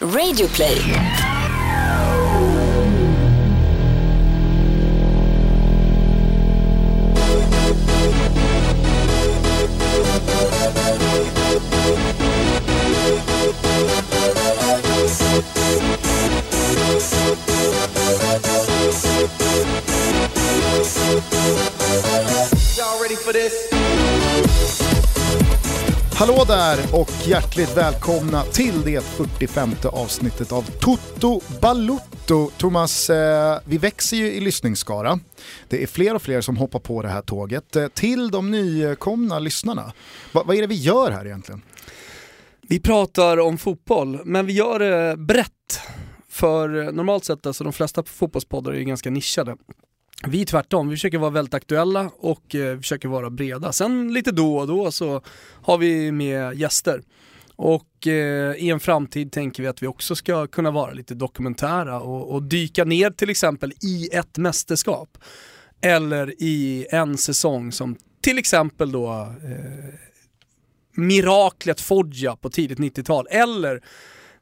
Radioplay. Hallå där och hjärtligt välkomna till det 45 avsnittet av Toto Balutto. Thomas, eh, vi växer ju i lyssningsskara. Det är fler och fler som hoppar på det här tåget. Eh, till de nykomna lyssnarna, Va, vad är det vi gör här egentligen? Vi pratar om fotboll, men vi gör det brett. För eh, normalt sett, alltså de flesta fotbollspoddar är ju ganska nischade. Vi är tvärtom, vi försöker vara väldigt aktuella och eh, försöker vara breda. Sen lite då och då så har vi med gäster. Och eh, i en framtid tänker vi att vi också ska kunna vara lite dokumentära och, och dyka ner till exempel i ett mästerskap. Eller i en säsong som till exempel då eh, miraklet Foggia på tidigt 90-tal. Eller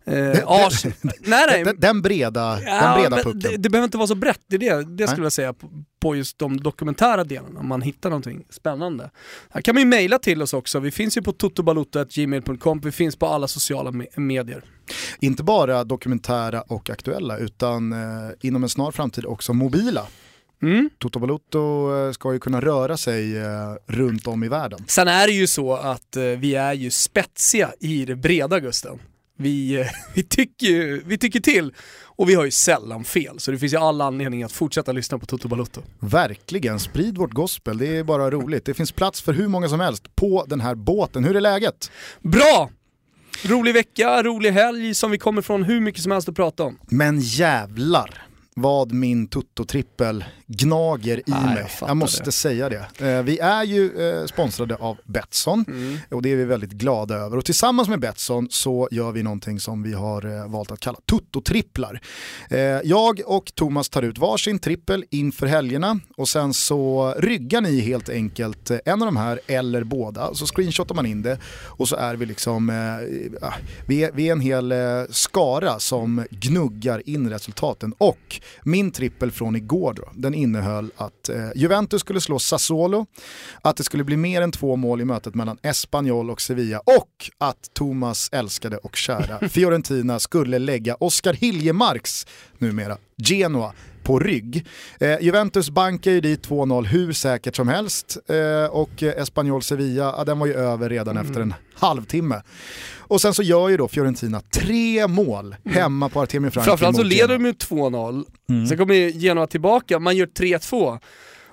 eh, Ars... nej, nej. Den, den breda, Ja, den breda pucken. det, det behöver inte vara så brett, det, är det, det Nej. skulle jag säga på, på just de dokumentära delarna, om man hittar någonting spännande. Här kan man ju mejla till oss också, vi finns ju på totobalotto.gmail.com, vi finns på alla sociala me- medier. Inte bara dokumentära och aktuella utan eh, inom en snar framtid också mobila. Mm. Toto Balutto eh, ska ju kunna röra sig eh, runt om i världen. Sen är det ju så att eh, vi är ju spetsiga i det breda Gusten. Vi, eh, vi, tycker, vi tycker till och vi har ju sällan fel, så det finns ju alla anledning att fortsätta lyssna på Toto Balotto. Verkligen, sprid vårt gospel, det är bara roligt. Det finns plats för hur många som helst på den här båten. Hur är läget? Bra! Rolig vecka, rolig helg som vi kommer från hur mycket som helst att prata om. Men jävlar vad min Toto-trippel gnager i Nej, jag mig. fattar Jag måste det. säga det. Eh, vi är ju eh, sponsrade av Betsson Mm. och det är vi väldigt glada över. Och tillsammans med Betsson så gör vi någonting som vi har eh, valt att kalla Toto-tripplar. Eh, jag och Thomas tar ut varsin trippel inför helgerna och sen så ryggar ni helt enkelt en av de här eller båda. Så screenshotar man in det och så är vi liksom, vi, är, vi är en hel skara som gnuggar in resultaten. Och min trippel från igår då, den innehöll att eh, Juventus skulle slå Sassuolo, att det skulle bli mer än två mål i mötet mellan Espanyol och Sevilla och att Thomas älskade och kära Fiorentina skulle lägga Oskar Hiljemarks, numera Genoa, på rygg. Eh, Juventus bankar ju dit 2-0 hur säkert som helst. Eh, och Espanyol Sevilla, ja, den var ju över redan efter en halvtimme. Och sen så gör ju då Fiorentina tre mål hemma på Artemio Frank Framförallt så leder de med 2-0, sen kommer ju Genoa tillbaka, man gör 3-2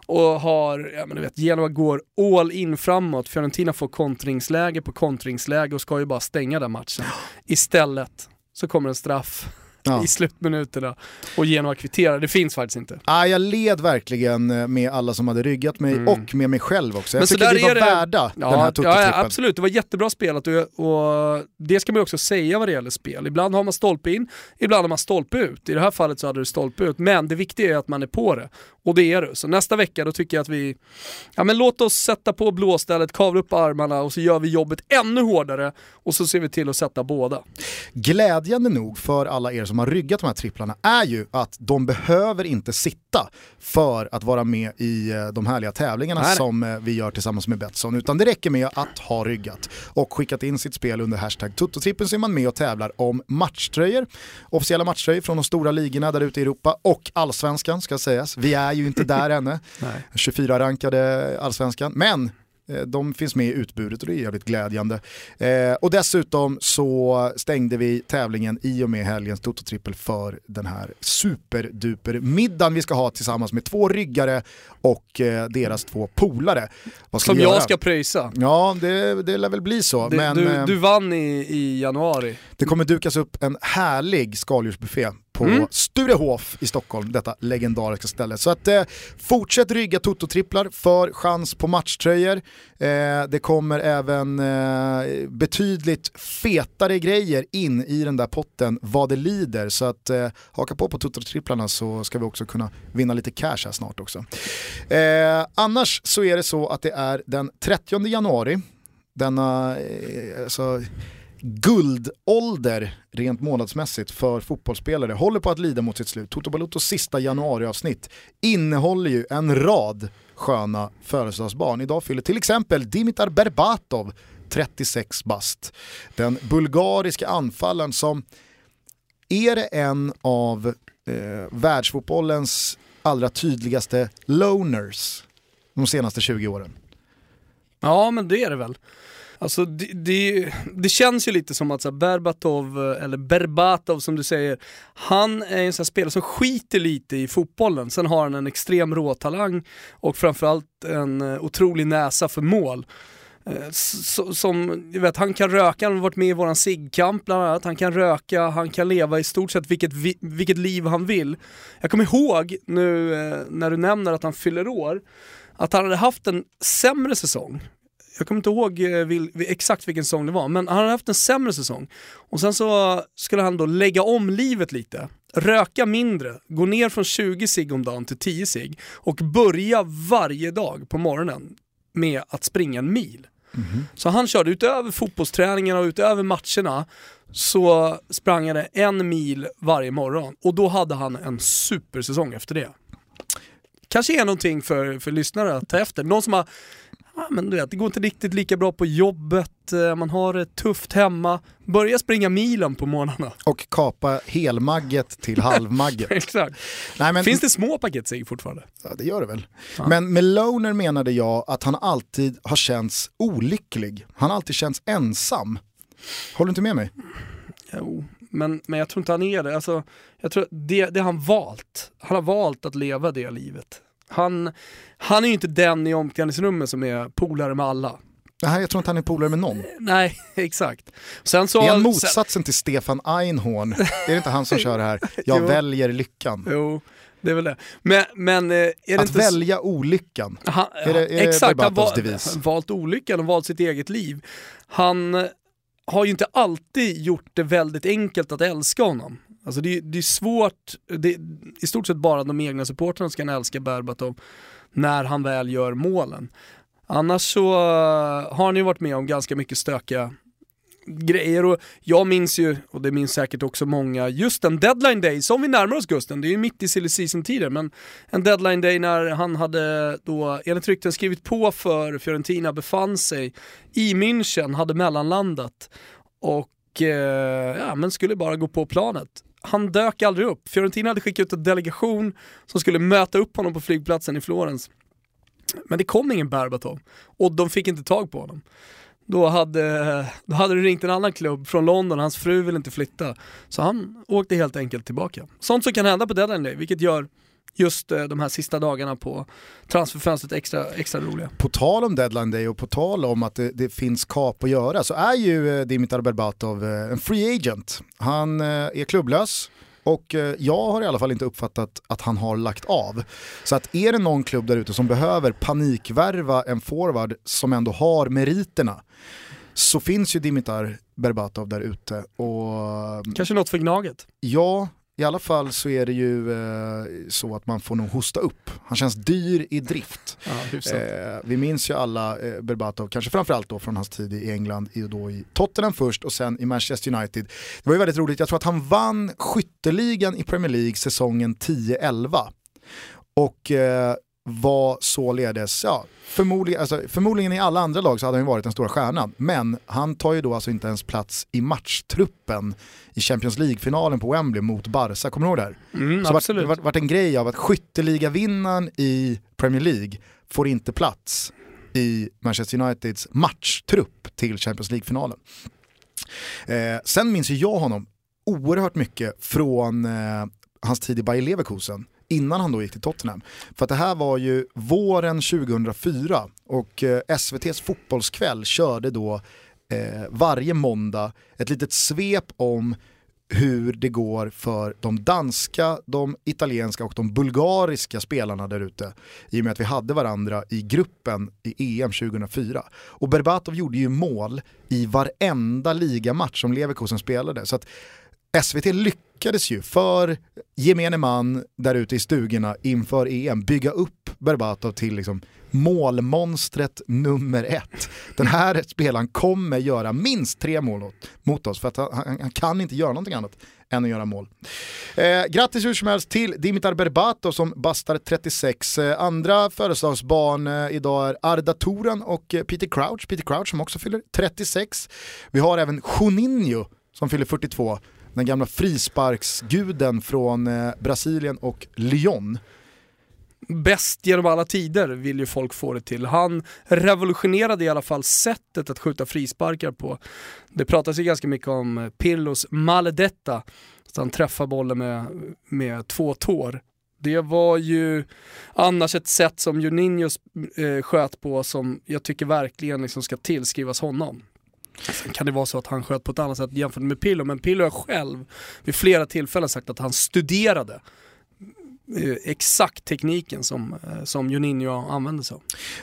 och har, ja men du vet, Genoa går all in framåt, Fiorentina får kontringsläge på kontringsläge och ska ju bara stänga den matchen. Istället så kommer en straff Ja. i slutminuterna och Genoa kvitterar, det finns faktiskt inte. Ah, jag led verkligen eh, med alla som hade ryggat mig och med mig själv också. Jag Men så tycker där vi var det- värda den här Ja, ja, absolut, det var jättebra spelat och, och det ska man också säga vad det gäller spel. Ibland har man stolpe in, ibland har man stolpe ut. I det här fallet så hade du stolpe ut, men det viktiga är att man är på det. Och det är du. Så nästa vecka då tycker jag att vi, ja men låt oss sätta på blåstället, kavla upp armarna och så gör vi jobbet ännu hårdare och så ser vi till att sätta båda. Glädjande nog för alla er som har ryggat de här tripplarna är ju att de behöver inte sitta för att vara med i eh, de härliga tävlingarna Nej, som eh, vi gör tillsammans med Betsson. Utan det räcker med att ha ryggat och skickat in sitt spel under hashtag Tuttotrippen så är man med och tävlar om matchtröjor. Officiella matchtröjor från de stora ligorna där ute i Europa och allsvenskan ska sägas. Vi är ju inte där ännu. 24-rankade allsvenskan. Men de finns med i utbudet och det är jävligt glädjande. Eh, och dessutom så stängde vi tävlingen i och med helgens Toto-trippel för den här superduper middagen vi ska ha tillsammans med två ryggare och eh, deras två polare. Som vi göra? jag ska pröjsa. Ja, det, det lär väl bli så. Det, men du, eh, du vann i, i januari. det kommer dukas upp en härlig skaldjursbuffé på Mm. Sturehof i Stockholm, detta legendariska ställe. Så att eh, fortsätt rygga Toto-tripplar för chans på matchtröjor. Eh, det kommer även eh, betydligt fetare grejer in i den där potten vad det lider. Så att eh, haka på på Toto-tripplarna så ska vi också kunna vinna lite cash här snart också. Eh, annars så är det så att det är den 30 januari, denna eh, alltså, guldålder rent månadsmässigt för fotbollsspelare håller på att lida mot sitt slut. Toto Balutos sista januariavsnitt innehåller ju en rad sköna födelsedagsbarn. Idag fyller till exempel Dimitar Berbatov 36 bast. Den bulgariska anfallaren som är det en av eh, världsfotbollens allra tydligaste loners de senaste 20 åren. Ja men det är det väl. Alltså det, det, det, känns ju lite som att så här, Berbatov, eh, eller Berbatov som du säger, han är en sån spelare som skiter lite i fotbollen. Sen har han en extrem råtalang och framförallt en eh, otrolig näsa för mål. Eh, som, jag vet, han kan röka, han har varit med i våran SIG-kamp bland annat, han kan röka, han kan leva i stort sett vilket, vilket liv han vill. Jag kommer ihåg nu när du nämner att han fyller år, att han hade haft en sämre säsong. Jag kommer inte ihåg eh, exakt vilken säsong det var, men han hade haft en sämre säsong. Och sen så skulle han då lägga om livet lite, röka mindre, gå ner från 20 cigg om dagen till 10 cigg och börja varje dag på morgonen med att springa en mil. Mm -hmm. Så han körde utöver fotbollsträningarna och utöver matcherna så sprang han en mil varje morgon och då hade han en supersäsong efter det. Kanske är någonting för, för lyssnare att ta efter. Någon som har Ja, men du vet, det går inte riktigt lika bra på jobbet, eh, man har det tufft hemma. Börja springa milen på morgnarna. Och kapa helmagget till halvmagget. Exakt. Nej, men... Finns det små paket sig fortfarande? Ja det gör det väl. Ja. Men med Loner menade jag att han alltid har känts olycklig. Han har alltid känts ensam. Håller du inte med mig? Jo, men, men jag tror inte han är det. Alltså, jag tror det, det han valt. Han har valt att leva det livet. Han, han är ju inte den i omklädningsrummet som är polare med alla. Nej, jag tror inte han är polare med någon. Nej, exakt. Sen så, är han motsatsen sen... till Stefan Einhorn? är det inte han som kör det här, jag väljer lyckan? Jo, det är väl det. Men, men eh, är det Att inte... välja olyckan, han, är det, är exakt, det han val, valt olyckan och valt sitt eget liv. Han har ju inte alltid gjort det väldigt enkelt att älska honom. Alltså det, det är svårt, det, i stort sett bara de egna supportrarna ska älska Berbatov när han väl gör målen. Annars så eh, har han ju varit med om ganska mycket stökiga grejer och jag minns ju, och det minns säkert också många, just en deadline day som vi närmar oss Gusten, det är ju mitt i silly season-tider, men en deadline day när han hade då enligt rykten skrivit på för Fiorentina, befann sig i München, hade mellanlandat och eh, ja, men skulle bara gå på planet han dök aldrig upp. Fiorentina hade skickat ut en delegation som skulle möta upp honom på flygplatsen i Florens. Men det kom ingen Berbatov och de fick inte tag på honom. Då hade, då hade det ringt en annan klubb från London, hans fru ville inte flytta. Så han åkte helt enkelt tillbaka. Sånt som kan hända på deadline day, vilket gör just eh, de här sista dagarna på transferfönstret extra, extra roliga. På tal om deadline day och på tal om att det, det finns kap att göra så är ju eh, Dimitar Berbatov eh, en free agent. Han är klubblös, och jag har i alla fall inte uppfattat att han har lagt av. Så att är det någon klubb där ute som behöver panikvärva en forward som ändå har meriterna så finns ju Dimitar Berbatov där ute. Och... Kanske något för Gnaget? Ja, i alla fall så är det ju eh, så att man får nog hosta upp. Han känns dyr i drift. Ja, eh, vi minns ju alla eh, Berbatov, kanske framförallt då från hans tid i England, i, då i Tottenham först och sen i Manchester United. Det var ju väldigt roligt, jag tror att han vann skytteligan i Premier League säsongen 10-11. Och eh, var således, ja, förmodligen, alltså, förmodligen i alla andra lag så hade han varit den stora stjärnan. Men han tar ju då alltså inte ens plats i matchtruppen i Champions League-finalen på Wembley mot Barca, kommer du ihåg det här? Mm, så absolut. det har varit en grej av att skytteligavinnaren i Premier League får inte plats i Manchester Uniteds matchtrupp till Champions League-finalen. Eh, sen minns ju jag honom oerhört mycket från eh, hans tid i Bayer Leverkusen innan han då gick till Tottenham. För att det här var ju våren 2004 och eh, SVTs fotbollskväll körde då eh, varje måndag ett litet svep om hur det går för de danska, de italienska och de bulgariska spelarna där ute. I och med att vi hade varandra i gruppen i EM 2004. Och Berbatov gjorde ju mål i varenda ligamatch som Leverkusen spelade. Så att SVT lyckades lyckades ju för gemene man där ute i stugorna inför EM bygga upp Berbatov till liksom målmonstret nummer ett. Den här spelaren kommer göra minst tre mål mot oss för att han, han kan inte göra någonting annat än att göra mål. Eh, grattis hur som helst till Dimitar Berbatov som bastar 36. Eh, andra födelsedagsbarn eh, idag är Arda Toran och eh, Peter Crouch. Peter Crouch som också fyller 36. Vi har även Juninho som fyller 42. Den gamla frisparksguden från eh, Brasilien och Lyon bäst genom alla tider vill ju folk få det till. Han revolutionerade i alla fall sättet att skjuta frisparkar på. Det pratas ju ganska mycket om eh, Pirlos maledetta, så han träffar bollen med, med två tår. Det var ju annars ett sätt som Juninho eh, sköt på som jag tycker verkligen liksom ska tillskrivas honom. Sen kan det vara så att han sköt på ett annat sätt jämfört med Pillo, men Pillo har själv vid flera tillfällen sagt att han studerade eh, exakt tekniken som, eh, som Juninho använder sig av.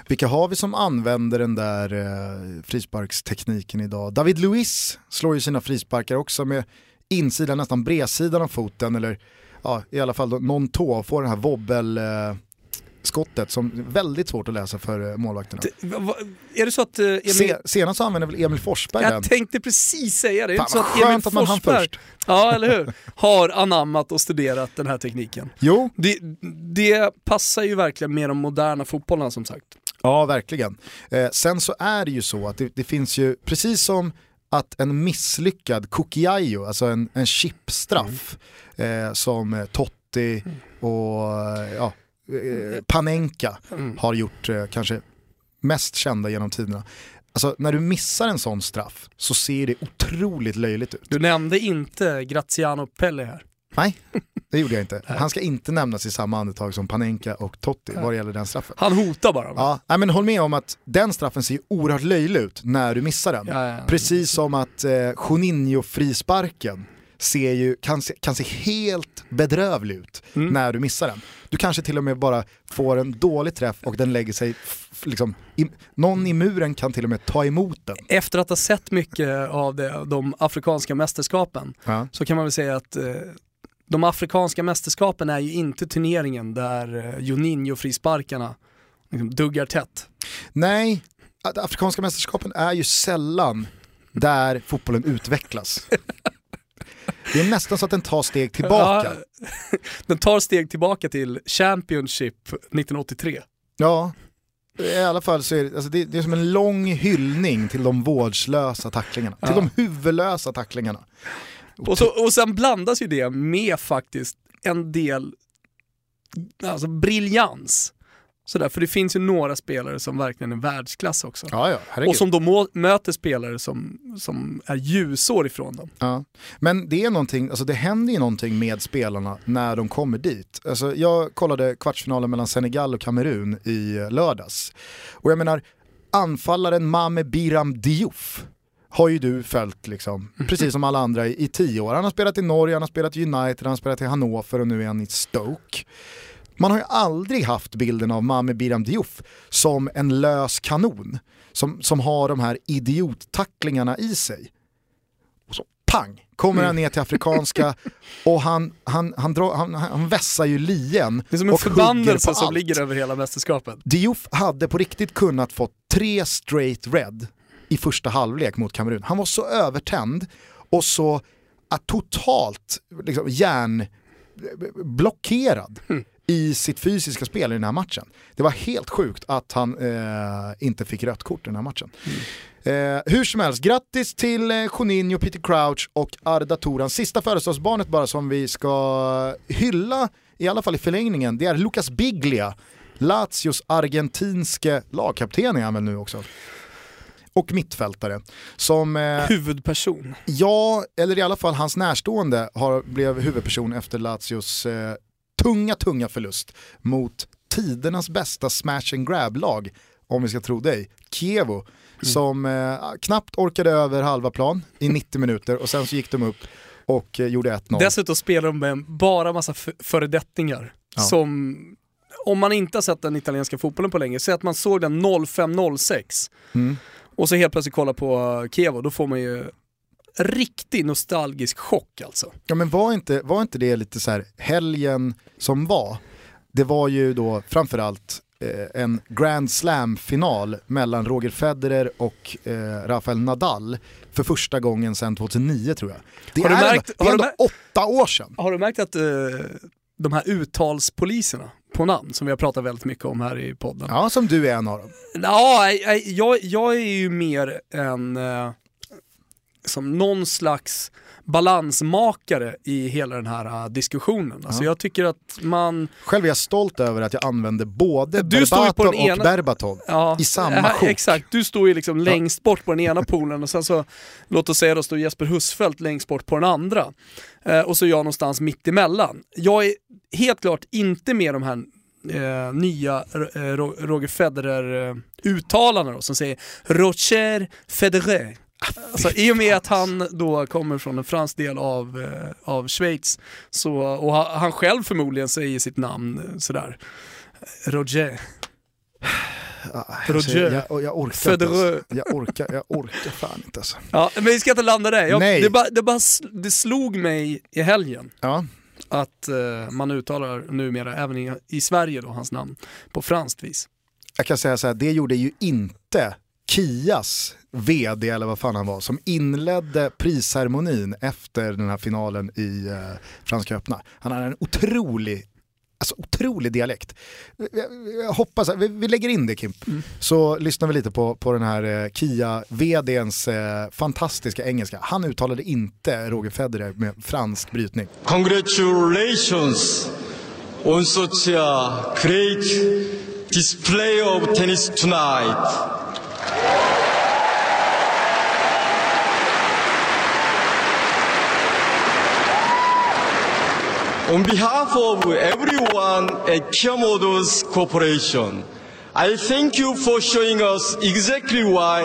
Vilka har vi som använder den där eh, frisparkstekniken idag? David Luiz slår ju sina frisparkar också med insidan, nästan bredsidan av foten eller ja, i alla fall någon tå, och får den här wobbel eh, skottet som är väldigt svårt att läsa för eh, målvakterna. Det, va, är det så att... Uh, Emil... Se, senast så använde väl Emil Forsberg Jag den? tänkte precis säga det. Fan, så att Emil att man Forsberg, först. Ja, eller hur? Har anammat och studerat den här tekniken. Jo. Det, det passar ju verkligen med de moderna fotbollarna som sagt. Ja, verkligen. Eh, sen så är det ju så att det, det finns ju, precis som att en misslyckad Kukiayo, alltså en, en chipstraff mm. eh, som Totti mm. och ja, Eh, Panenka mm. har gjort eh, kanske mest kända genom tiderna. Alltså när du missar en sån straff så ser det otroligt löjligt ut. Du nämnde inte Graziano Pelle här. Nej, det gjorde jag inte. Han ska inte nämnas i samma andetag som Panenka och Totti vad det gäller den straffen. Han hotar bara. Va? Ja, men håll med om att den straffen ser oerhört löjlig ut när du missar den. Ja, ja, Precis som att eh, Juninho-frisparken ser ju, kan, se, kan se helt bedrövlig ut mm. när du missar den. Du kanske till och med bara får en dålig träff och den lägger sig, liksom, i, någon i muren kan till och med ta emot den. Efter att ha sett mycket av det, de afrikanska mästerskapen ja. så kan man väl säga att eh, de afrikanska mästerskapen är ju inte turneringen där eh, Juninho-frisparkarna liksom duggar tätt. Nej, afrikanska mästerskapen är ju sällan där fotbollen utvecklas. Det är nästan så att den tar steg tillbaka. Ja, den tar steg tillbaka till Championship 1983. Ja, i alla fall så är det, alltså det, det, är som en lång hyllning till de vårdslösa tacklingarna. Ja. Till de huvudlösa tacklingarna. Och, så, och sen blandas ju det med faktiskt en del alltså briljans. Sådär, för det finns ju några spelare som verkligen är världsklass också. Ja, ja, och som då möter spelare som, som är ljusår ifrån dem. Ja. Men det är någonting, alltså det händer ju någonting med spelarna när de kommer dit. Alltså jag kollade kvartsfinalen mellan Senegal och Kamerun i lördags. Och jag menar, anfallaren Mame Biram Diouf har ju du följt liksom, precis som alla andra i, i tio år. Han har spelat i Norge, han har spelat i United, han har spelat i Hannover och nu är han i Stoke. Man har ju aldrig haft bilden av Mame Biram Diouf som en lös kanon som, som har de här idiottacklingarna i sig. Och så pang, kommer han ner till afrikanska och han, han, han, drar, han, han vässar ju lien Det är som en förbannelse som ligger över hela mästerskapet. Diouf hade på riktigt kunnat få tre straight red i första halvlek mot Kamerun. Han var så övertänd och så att totalt liksom, hjärnblockerad mm i sitt fysiska spel i den här matchen. Det var helt sjukt att han eh, inte fick rött kort i den här matchen. Mm. Eh, hur som helst, grattis till eh, Juninho, Peter Crouch och Arda Toran. Sista födelsedagsbarnet bara som vi ska hylla, i alla fall i förlängningen, det är Lucas Biglia. Lazios argentinske lagkapten är han väl nu också och mittfältare. Som, eh, Huvudperson? Ja, eller i alla fall hans närstående har, blev huvudperson efter Lazios eh, tunga, tunga förlust mot tidernas bästa smash and grab-lag, om vi ska tro dig, Kievo, mm. som eh, knappt orkade över halva plan i 90 minuter och sen så gick de upp och eh, gjorde 1-0. Dessutom spelar de med bara massa föredettingar ja. som om man inte har sett den italienska fotbollen på länge, säg att man såg den 05-06 mm. och så helt plötsligt kollar på Kievo, då får man ju riktig nostalgisk chock alltså. Ja men var inte, var inte det lite så här helgen som var? Det var ju då framförallt eh, en Grand Slam-final mellan Roger Federer och eh, Rafael Nadal för första gången sedan 2009 tror jag. Det Har du är, märkt- ändå, det är ändå märkt- åtta år sedan. Har du märkt att eh, de här uttalspoliserna på namn, som vi har pratat väldigt mycket om här i podden. Ja, som du är en av dem. Ja, jag, jag är ju mer en, eh, som någon slags balansmakare i hela den här eh, diskussionen. Alltså Ja. jag tycker att man... Själv är jag stolt över att jag använde både Du Berbatov och ena- Berbatov Ja, i samma sjok. Exakt, du står ju liksom längst bort på den ena poolen och sen så, låt oss säga då står Jesper Husfeldt längst bort på den andra. Eh, och så är jag någonstans mitt emellan. Jag är helt klart inte med de här eh, nya eh, Ro- Roger Federer-uttalandena som säger Roger Federer. Alltså, I och med att han då kommer från en fransk del av, eh, av Schweiz, så, och ha- han själv förmodligen säger sitt namn eh, sådär, Roger. Ah, alltså, jag, jag, orkar inte. Alltså. Jag orkar, jag orkar fan inte alltså. Ja, men vi ska inte landa där. Jag, Nej. det, bara, det, bara, det slog mig i helgen Ja. att eh, man uttalar numera, även i, i Sverige då, hans namn på franskt vis. Jag kan säga så här, det gjorde ju inte Kias vd eller vad fan han var som inledde prisceremonin efter den här finalen i eh, Franska öppna. Han hade en otrolig Alltså otrolig dialekt. Jag, jag hoppas, vi, vi lägger in det Kim, så lyssnar vi lite på, på den här eh, Kia-vdns eh, fantastiska engelska. Han uttalade inte Roger Federer med fransk brytning. Congratulations on such a great display of tennis tonight. On behalf of everyone at Kia Motors Corporation, I thank you for showing us exactly why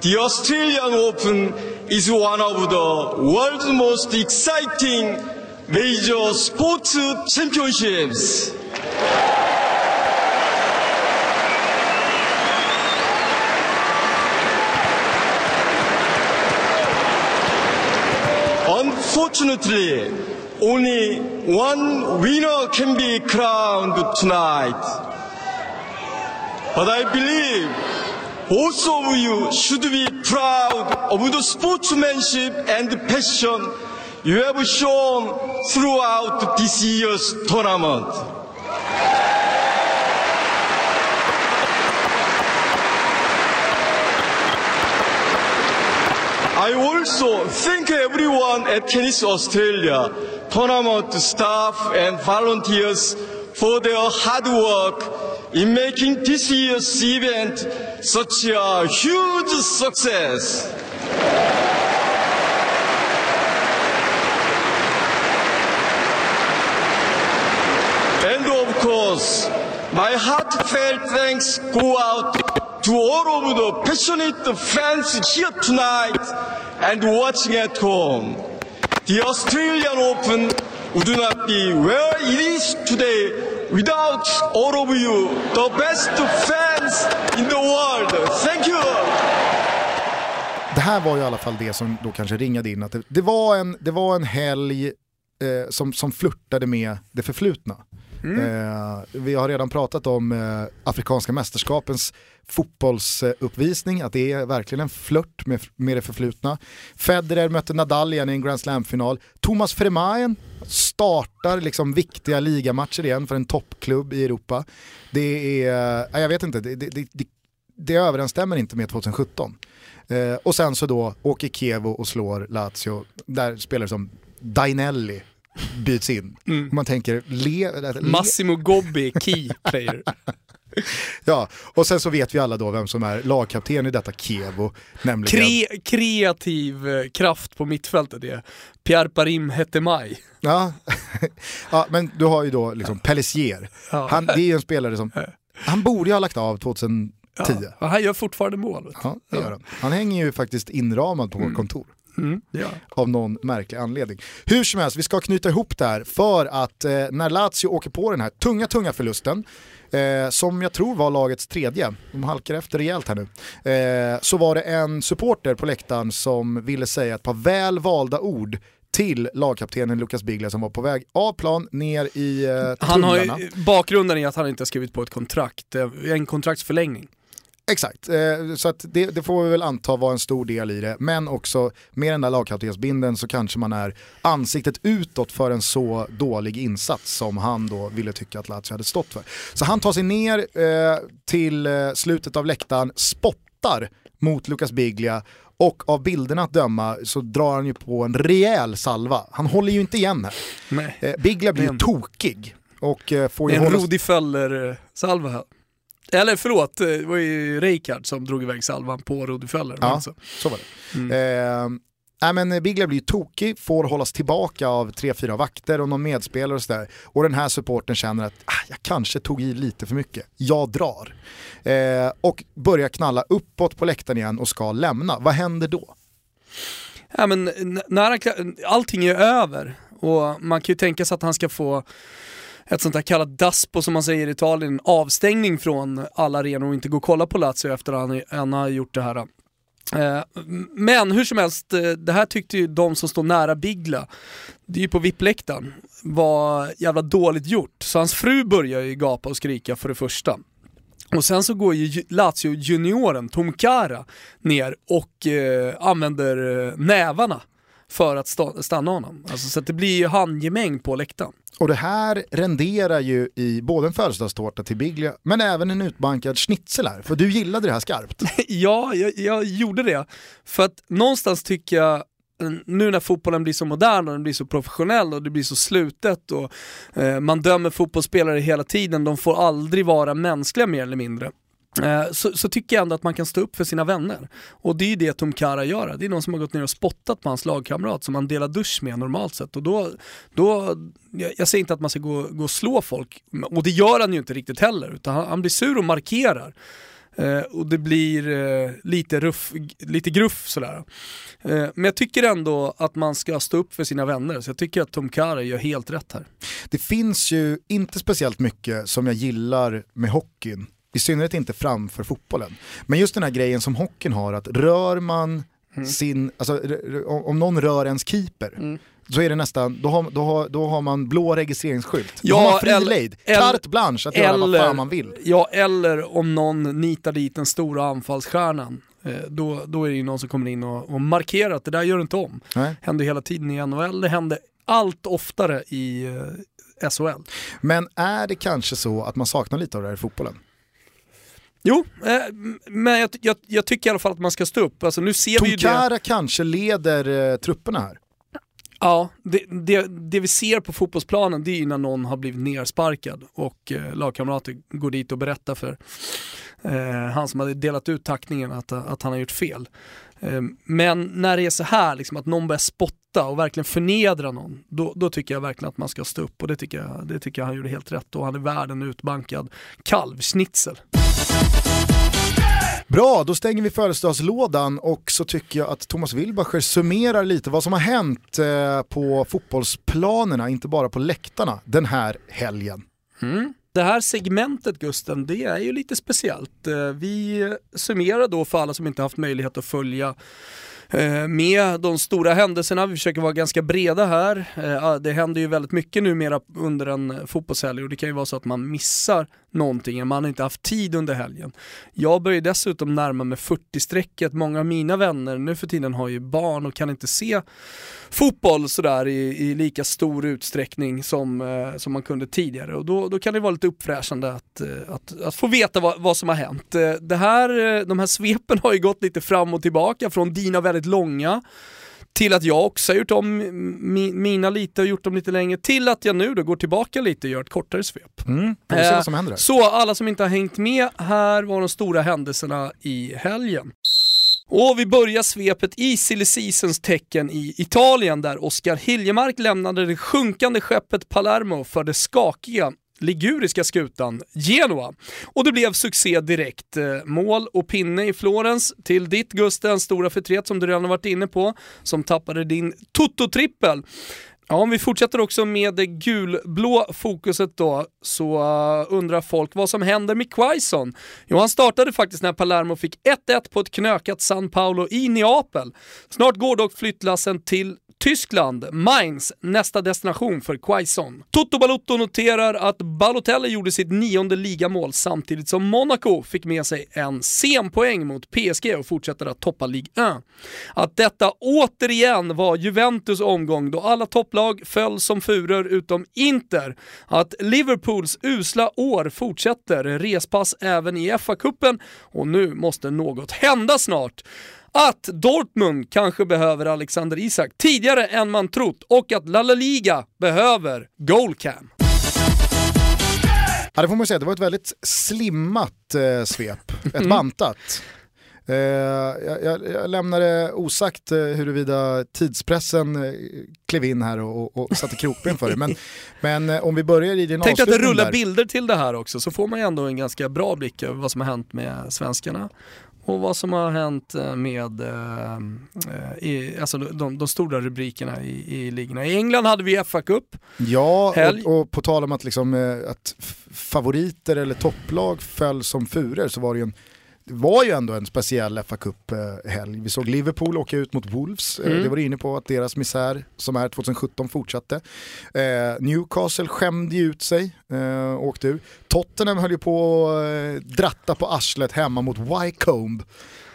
the Australian Open is one of the world's most exciting major sports championships. Unfortunately, only one winner can be crowned tonight. But I believe of you should be proud of the sportsmanship and passion you have shown throughout this year's tournament. I also thank everyone at Tennis Australia, tournament staff and volunteers for their hard work in making this year's event such a huge success. And of course, my heartfelt thanks go out to all of the passionate fans here tonight and watching at home. The Australian Open would not be where it is today without all of you, the best fans in the world. Thank you! Det här var i alla fall det som då kanske ringade in, att det, det, var, en, det var en helg eh, som, som flörtade med det förflutna. Mm. Eh, vi har redan pratat om eh, Afrikanska mästerskapens fotbollsuppvisning, att det är verkligen en flört med, med det förflutna. Federer mötte Nadal igen i en Grand Slam-final. Thomas Vermaelen startar liksom viktiga ligamatcher igen för en toppklubb i Europa. Det är, eh, jag vet inte, det, det, det, det, överensstämmer inte med 2017. Eh, och sen så då åker Kevo och slår Lazio, där spelar som Dainelli byts in. Och man tänker, le, le, Massimo Gobbi, key player. ja, och sen så vet vi alla då vem som är lagkapten i detta Kevo, nämligen... Kre kreativ eh, kraft på mittfältet är Pierre Parim Hetemaj. Ja. ja, men du har ju då liksom Pellissier. Han, det är ju en spelare som, han borde ju ha lagt av 2010. Ja, han gör fortfarande mål. Ja, han. Han hänger ju faktiskt inramad på vårt kontor. Mm, ja. Av någon märklig anledning. Hur som helst, vi ska knyta ihop det här för att eh, när Lazio åker på den här tunga, tunga förlusten, eh, som jag tror var lagets tredje, de halkar efter rejält här nu, eh, så var det en supporter på läktaren som ville säga ett par väl valda ord till lagkaptenen Lukas Biglia som var på väg av plan ner i eh, Han har ju, bakgrunden är att han inte har skrivit på ett kontrakt, eh, en kontraktsförlängning. Exakt, eh, så det, det får vi väl anta var en stor del i det. Men också med den där lagkaptensbinden så kanske man är ansiktet utåt för en så dålig insats som han då ville tycka att Lazio hade stått för. Så han tar sig ner eh, till eh, slutet av läktaren, spottar mot Lucas Biglia och av bilderna att döma så drar han ju på en rejäl salva. Han håller ju inte igen här. Nej. Eh, Biglia blir Men- tokig och eh, får ju En hålla... Rudi Föller-salva här. Eller förlåt, eh, det var ju Rijkaard som drog iväg salvan på Föller. Ja. Alltså. Så var det. Eh, nej, men Biglia blir tokig, får hållas tillbaka av tre, fyra vakter och någon medspelare och sådär. Och den här supporten känner att ah, jag kanske tog i lite för mycket, jag drar. Eh, och börjar knalla uppåt på läktaren igen och ska lämna. Vad händer då? Ja, men, n- när han, kla- allting är över och man kan ju tänka sig att han ska få ett sånt där kallat daspo som man säger i Italien, avstängning från alla arenor och inte gå och kolla på Lazio efter att han, han har gjort det här. Eh, men hur som helst, eh, det här tyckte ju de som står nära Bigla, det är ju på VIP-läktaren, var jävla dåligt gjort. Så hans fru börjar ju gapa och skrika för det första. Och sen så går ju Ju- Lazio-junioren Tom Kara ner och eh, använder eh, nävarna för att sta- stanna honom. Alltså, så det blir ju handgemäng på läktaren. Och det här renderar ju i både en födelsedagstårta till Biglia, men även en utbankad schnitzel här. För du gillade det här skarpt. ja, jag, jag gjorde det. För att någonstans tycker jag, nu när fotbollen blir så modern och den blir så professionell och det blir så slutet och eh, man dömer fotbollsspelare hela tiden, de får aldrig vara mänskliga mer eller mindre. Eh, så, så tycker jag ändå att man kan stå upp för sina vänner. Och det är ju det Tom Kara gör. Det är någon som har gått ner och spottat på hans lagkamrat som han delar dusch med normalt sett. Och då, då, jag, jag säger inte att man ska gå, gå och slå folk, och det gör han ju inte riktigt heller, utan han, han blir sur och markerar. Eh, och det blir eh, lite, ruff, lite gruff sådär. Eh, men jag tycker ändå att man ska stå upp för sina vänner, så jag tycker att Tom Kara gör helt rätt här. Det finns ju inte speciellt mycket som jag gillar med hockeyn, i synnerhet inte framför fotbollen. Men just den här grejen som hockeyn har, att rör man Mm. sin, alltså om någon rör ens keeper, så är det nästan, då har, då har, då har man blå registreringsskylt. Då Ja, har man fri eller- lejd, eller- carte blanche att göra vad fan man vill. Ja, eller om någon nitar dit den stora anfallsstjärnan. Eh, då, då är det ju någon som kommer in och, och markerar att det där gör du inte om. Nej. Händer hela tiden i NHL, det händer allt oftare i eh, SHL. Men är det kanske så att man saknar lite av det här i fotbollen? Jo, eh, men jag, jag, jag tycker i alla fall att man ska stå upp. Alltså, nu ser vi ju det. Tonkara kanske leder eh, trupperna här. Ja, det, det, det vi ser på fotbollsplanen det är ju när någon har blivit nersparkad och eh, lagkamrater går dit och berättar för eh, han som hade delat ut tackningen att, att han har gjort fel. Eh, men när det är så här, liksom, att någon börjar spotta och verkligen förnedra någon, då, då tycker jag verkligen att man ska stå upp och det tycker jag, det tycker jag han gjorde helt rätt och han är värd en utbankad kalvschnitzel. Bra, då stänger vi födelsedagslådan och så tycker jag att Thomas Wilbacher summerar lite vad som har hänt eh, på fotbollsplanerna, inte bara på läktarna, den här helgen. Mm. Det här segmentet Gusten, det är ju lite speciellt. Eh, vi summerar då för alla som inte haft möjlighet att följa eh, med de stora händelserna. Vi försöker vara ganska breda här. Det händer ju väldigt mycket numera under en fotbollshelg och det kan ju vara så att man missar någonting, man har inte haft tid under helgen. Jag börjar dessutom närma mig 40-strecket. Många av mina vänner nu för tiden har ju barn och kan inte se fotboll sådär i, i lika stor utsträckning som, eh, som man kunde tidigare. Och då, då kan det vara lite uppfräschande att, eh, att, att få veta vad, vad som har hänt. Eh, det här, eh, de här svepen har ju gått lite fram och tillbaka från dina väldigt långa till att jag också har gjort om mi, mina lite och gjort dem lite längre, till att jag nu då går tillbaka lite och gör ett kortare svep. Mm, Eh. Så alla som inte har hängt med, här var de stora händelserna i helgen. Och vi börjar svepet i silly seasons tecken i Italien där Oskar Hiljemark lämnade det sjunkande skeppet Palermo för det skakiga liguriska skutan Genoa. Och det blev succé direkt. Eh, mål och pinne i Florens till ditt Gusten, stora förtret som du redan har varit inne på, som tappade din Toto-trippel. Ja, om vi fortsätter också med det gulblå fokuset då, så uh, undrar folk vad som händer med Quaison. Jo, han startade faktiskt när Palermo fick 1-1 på ett knökat San Paolo i Neapel. Snart går dock flyttlassen till Tyskland, Mainz, nästa destination för Quaison. Toto Balotto noterar att Balotelli gjorde sitt nionde ligamål samtidigt som Monaco fick med sig en sen poäng mot PSG och fortsätter att toppa Ligue 1. Att detta återigen var Juventus omgång då alla topplag föll som furor utom Inter. Att Liverpools usla år fortsätter, respass även i FA-cupen och nu måste något hända snart att Dortmund kanske behöver Alexander Isak tidigare än man trott och att La Liga behöver Goalcam. Ja, det får man säga, det var ett väldigt slimmat eh, svep, ett mm. bantat. Eh, jag, jag, jag lämnade osagt eh, huruvida tidspressen eh, klev in här och, och, och satte krokben för det. Men, men eh, om vi börjar i din Tänk att det rullar där. bilder till det här också, så får man ju ändå en ganska bra blick över vad som har hänt med svenskarna och vad som har hänt med eh, i, alltså de, de, stora rubrikerna i, i ligorna. I England hade vi FA-cup. Ja, och, och, på tal om att, liksom, att favoriter eller topplag föll som furor så var det ju en det var ju ändå en speciell fa Cup-helg. Vi såg Liverpool åka ut mot Wolves, mm. det var du inne på att deras misär som är 2017 fortsatte. Eh, Newcastle skämde ju ut sig, eh, åkte ut. Tottenham höll ju på att eh, dratta på arslet hemma mot Wycombe.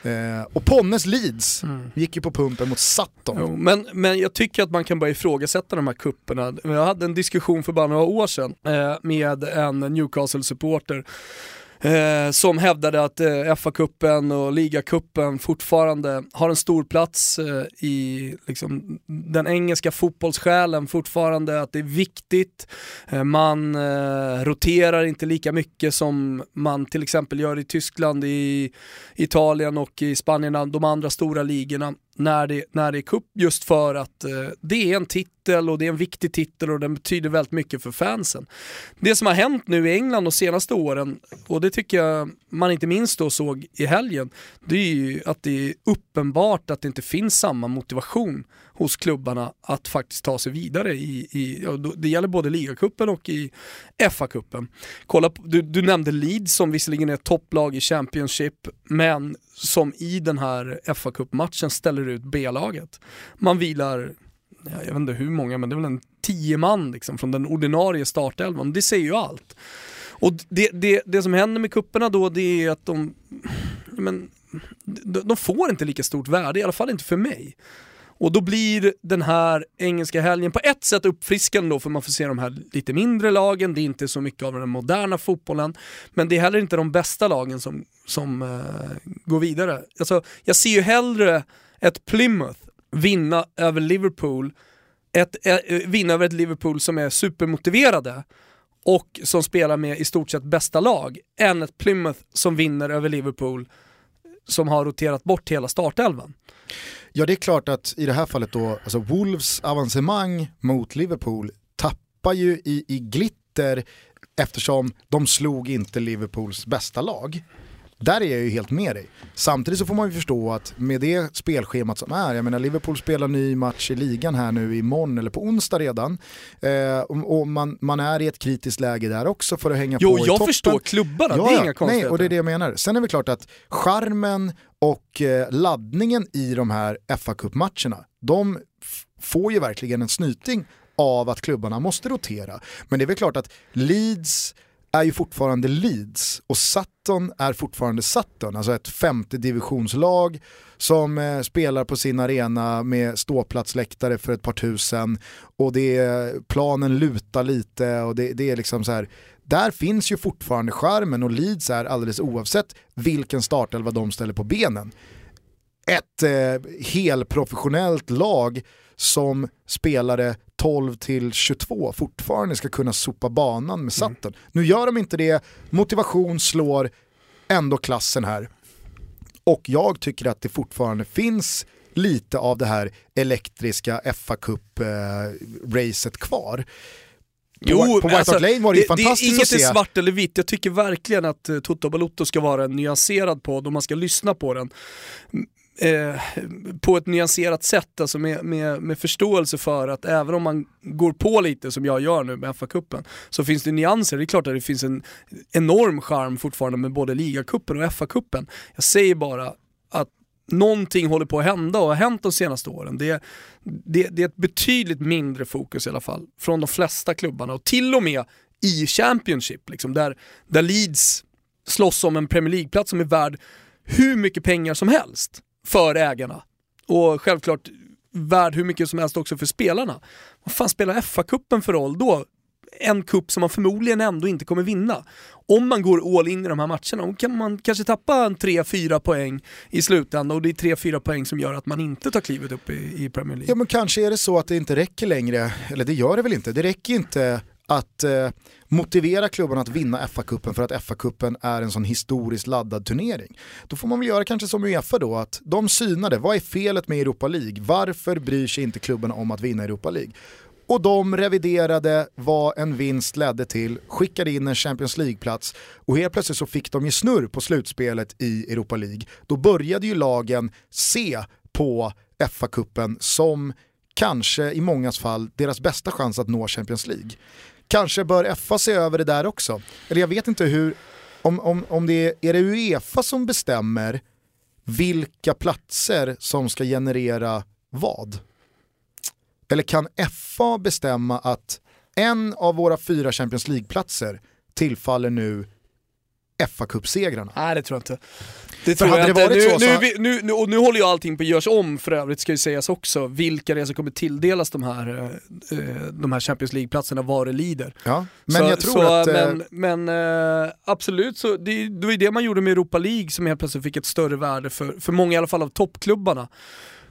Eh, och Ponnes Leeds mm. gick ju på pumpen mot Sutton. Jo, men, men jag tycker att man kan börja ifrågasätta de här kupperna. Jag hade en diskussion för bara några år sedan eh, med en Newcastle-supporter eh, som hävdade att eh, FA-cupen och ligacupen fortfarande har en stor plats eh, i liksom, den engelska fotbollssjälen fortfarande, att det är viktigt. Eh, man eh, roterar inte lika mycket som man till exempel gör i Tyskland, i Italien och i Spanien, de andra stora ligorna när det, när det är cup just för att eh, det är en titel och det är en viktig titel och den betyder väldigt mycket för fansen. Det som har hänt nu i England de senaste åren, och det tycker jag man inte minst då såg i helgen, det är ju att det är uppenbart att det inte finns samma motivation hos klubbarna att faktiskt ta sig vidare i, i det gäller både ligacupen och i FA-cupen. du, du nämnde Leeds som visserligen är ett topplag i Championship, men som i den här FA-cupmatchen ställer ut B-laget. Man vilar jag vet inte hur många, men det är väl en tio man liksom, från den ordinarie startelvan. Det säger ju allt. Och det, det, det som händer med kupperna då, det är att de, men, de, de får inte lika stort värde, i alla fall inte för mig. Och då blir den här engelska helgen på ett sätt uppfriskande då för man får se de här lite mindre lagen, det är inte så mycket av den moderna fotbollen, men det är heller inte de bästa lagen som, som uh, går vidare. Alltså, jag ser ju hellre ett Plymouth vinna över Liverpool, ett, äh, vinna över ett Liverpool som är supermotiverade och som spelar med i stort sett bästa lag, än ett Plymouth som vinner över Liverpool som har roterat bort hela startelvan. Ja det är klart att i det här fallet då, alltså Wolves avancemang mot Liverpool tappar ju i, i glitter eftersom de slog inte Liverpools bästa lag. Där är jag ju helt med dig. Samtidigt så får man ju förstå att med det spelschemat som är, jag menar Liverpool spelar ny match i ligan här nu imorgon eller på onsdag redan. Eh, och, och man, man, är i ett kritiskt läge där också för att hänga jo, på i toppen. Jo, jag förstår klubbarna, ja, det är inga konstigheter. Nej, och det är det jag menar. Sen är det klart att charmen och eh, laddningen i de här fa Cup-matcherna, de får ju verkligen en snyting av att klubbarna måste rotera. Men det är väl klart att Leeds är ju fortfarande Leeds och Sutton är fortfarande Sutton, alltså ett femte divisionslag som eh, spelar på sin arena med ståplatsläktare för ett par tusen och det planen lutar lite och det, det är liksom så här där finns ju fortfarande skärmen och Leeds är alldeles oavsett vilken startelva de ställer på benen. Ett eh, helprofessionellt lag som spelare 12 till 22 fortfarande ska kunna sopa banan med Sutton. Mm. Nu gör de inte det, motivation slår ändå klassen här. Och jag tycker att det fortfarande finns lite av det här elektriska fa Cup-racet kvar. på, på White Hart Lane var det, ju fantastiskt det är inget att se. är svart eller vitt, jag tycker verkligen att uh, Toto Balotto ska vara en nyanserad podd och man ska lyssna på den. Eh, på ett nyanserat sätt, alltså med, med, med förståelse för att även om man går på lite som jag gör nu med FA-cupen, så finns det nyanser. Det är klart att det finns en enorm charm fortfarande med både ligacupen och FA-cupen. Jag säger bara att någonting håller på att hända och har hänt de senaste åren. Det, det, det är ett betydligt mindre fokus i alla fall från de flesta klubbarna och till och med i Championship, liksom, där, där Leeds slåss om en Premier League-plats som är värd hur mycket pengar som helst för ägarna. Och självklart värd hur mycket som helst också för spelarna. Vad fan spelar FA-cupen för roll då? En kupp som man förmodligen ändå inte kommer vinna. Om man går all in i de här matcherna, då kan man kanske tappa en 3-4 poäng i slutändan och det är 3-4 poäng som gör att man inte tar klivet upp i, i Premier League. Ja men kanske är det så att det inte räcker längre, eller det gör det väl inte, det räcker inte att eh, motivera klubbarna att vinna FA-cupen för att FA-cupen är en sån historiskt laddad turnering. Då får man väl göra kanske som Uefa då, att de synade, vad är felet med Europa League? Varför bryr sig inte klubbarna om att vinna Europa League? Och de reviderade vad en vinst ledde till, skickade in en Champions League-plats och helt plötsligt så fick de ju snurr på slutspelet i Europa League. Då började ju lagen se på FA-cupen som kanske i mångas fall deras bästa chans att nå Champions League. Kanske bör FA se över det där också. Eller jag vet inte hur, om, om, om det är, är det Uefa som bestämmer vilka platser som ska generera vad? Eller kan FA bestämma att en av våra fyra Champions League-platser tillfaller nu FA-cupsegrarna? Nej det tror jag inte. Det tror jag inte. varit Nu, så nu, nu, nu, och nu håller ju allting på att göras om för övrigt ska ju sägas också. Vilka det är som kommer tilldelas de här, eh, eh, de här Champions League-platserna vad det lider. Ja, men så, jag tror så, att... eh, Men, men absolut, så det, det var ju det man gjorde med Europa League som helt plötsligt fick ett större värde för, för många i alla fall av toppklubbarna.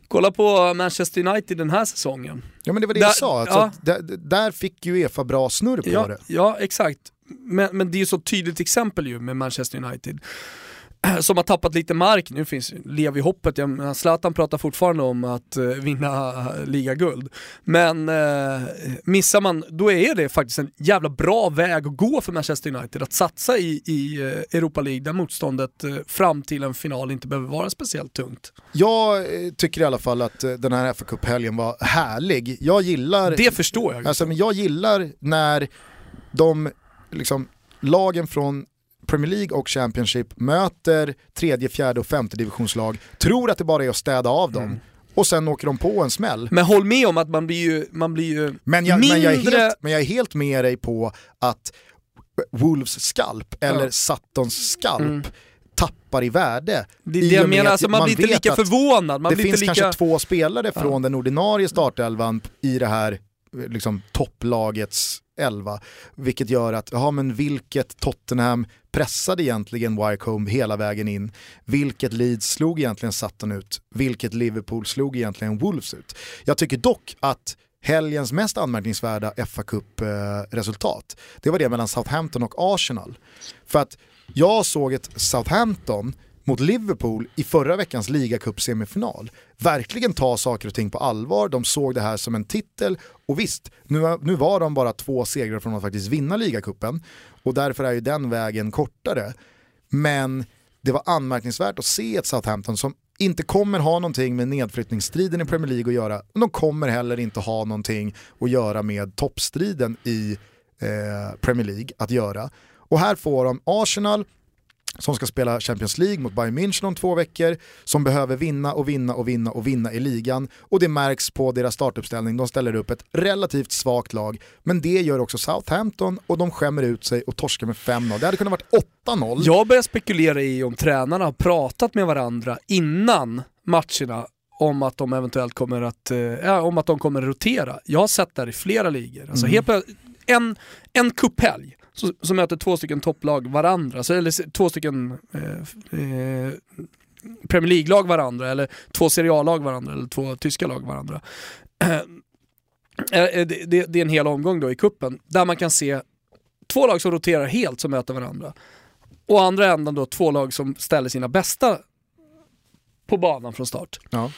Kolla på Manchester United den här säsongen. Ja men det var det Där- jag sa, alltså, ja. där, där fick ju Uefa bra snurr på Ja, det. ja exakt. Men, men det är ju så tydligt exempel ju med Manchester United. Som har tappat lite mark, nu finns, lever ju hoppet, Jag menar, Zlatan pratar fortfarande om att eh, vinna uh, ligaguld. Men eh, missar man, då är det faktiskt en jävla bra väg att gå för Manchester United, att satsa i, i eh, Europa League där motståndet eh, fram till en final inte behöver vara speciellt tungt. Jag eh, tycker i alla fall att eh, den här fa Cup-helgen var härlig. Jag gillar, Det förstår jag. alltså, men jag gillar när de liksom, lagen från Premier League och Championship möter tredje, fjärde och femte divisionslag, tror att det bara är att städa av dem. Mm. Och sen åker de på en smäll. Men håll med om att man blir ju, man blir ju Men jag, mindre... men, jag är helt, men jag är helt med dig på att Wolves skalp, eller Ja. Sattons skalp, Mm. tappar i värde. Det det jag menar, alltså, man blir inte lika förvånad. Man det finns lika... kanske två spelare Ja. från den ordinarie startelvan i det här liksom, topplagets elva. Vilket gör att, ja men vilket Tottenham pressade egentligen Wycombe hela vägen in? Vilket Leeds slog egentligen Sutton ut? Vilket Liverpool slog egentligen Wolves ut? Jag tycker dock att helgens mest anmärkningsvärda fa Cup-resultat, eh, det var det mellan Southampton och Arsenal. För att jag såg ett Southampton mot Liverpool i förra veckans ligacup-semifinal. Verkligen ta saker och ting på allvar, de såg det här som en titel. Och visst, nu, nu var de bara två segrar från att faktiskt vinna ligacupen. Och därför är ju den vägen kortare. Men det var anmärkningsvärt att se ett Southampton som inte kommer ha någonting med nedflyttningsstriden i Premier League att göra, men de kommer heller inte ha någonting att göra med toppstriden i eh, Premier League att göra. Och här får de Arsenal, som ska spela Champions League mot Bayern München om två veckor, som behöver vinna och vinna och vinna och vinna i ligan. Och det märks på deras startuppställning, de ställer upp ett relativt svagt lag, men det gör också Southampton och de skämmer ut sig och torskar med 5-0. Det hade kunnat varit 8-0. Jag börjar spekulera i om tränarna har pratat med varandra innan matcherna om att de eventuellt kommer att, eh, om att de kommer att rotera. Jag har sett det här i flera ligor. Alltså Mm. helt en, en cuphelg så, så möter två stycken topplag varandra, så, eller två stycken eh, eh, Premier League-lag varandra, eller två Serie A-lag varandra, eller två tyska lag varandra. Eh, eh, det, det, det är en hel omgång då i kuppen där man kan se två lag som roterar helt som möter varandra. Och andra änden då två lag som ställer sina bästa på banan från start. Ja.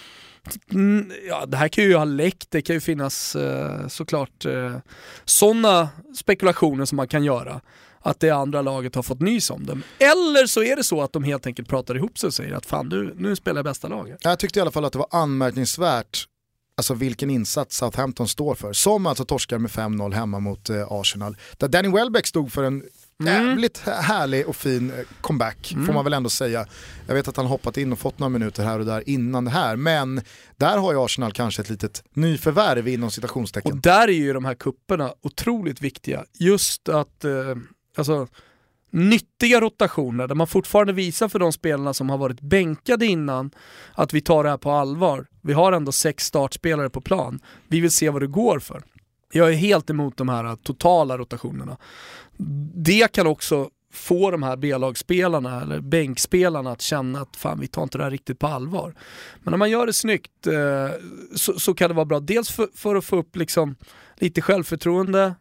Mm, ja, det här kan ju ha läckt, det kan ju finnas eh, såklart eh, sådana spekulationer som man kan göra. Att det andra laget har fått nys om dem. Eller så är det så att de helt enkelt pratar ihop sig och säger att fan du, nu spelar jag bästa laget. Jag tyckte i alla fall att det var anmärkningsvärt alltså vilken insats Southampton står för. Som alltså torskar med 5-0 hemma mot eh, Arsenal. Där Danny Welbeck stod för en Mm. jävligt härlig och fin eh, comeback får man väl ändå säga. Jag vet att han hoppat in och fått några minuter här och där innan det här, men där har ju Arsenal kanske ett litet nyförvärv inom citationstecken. Och där är ju de här kupperna otroligt viktiga. Just att, eh, alltså, nyttiga rotationer där man fortfarande visar för de spelarna som har varit bänkade innan att vi tar det här på allvar. Vi har ändå sex startspelare på plan. Vi vill se vad det går för. Jag är helt emot de här totala rotationerna. Det kan också få de här B-lagsspelarna eller bänkspelarna att känna att fan vi tar inte det här riktigt på allvar. Men när man gör det snyggt eh, så, så, kan det vara bra. Dels för, för att få upp liksom lite självförtroende,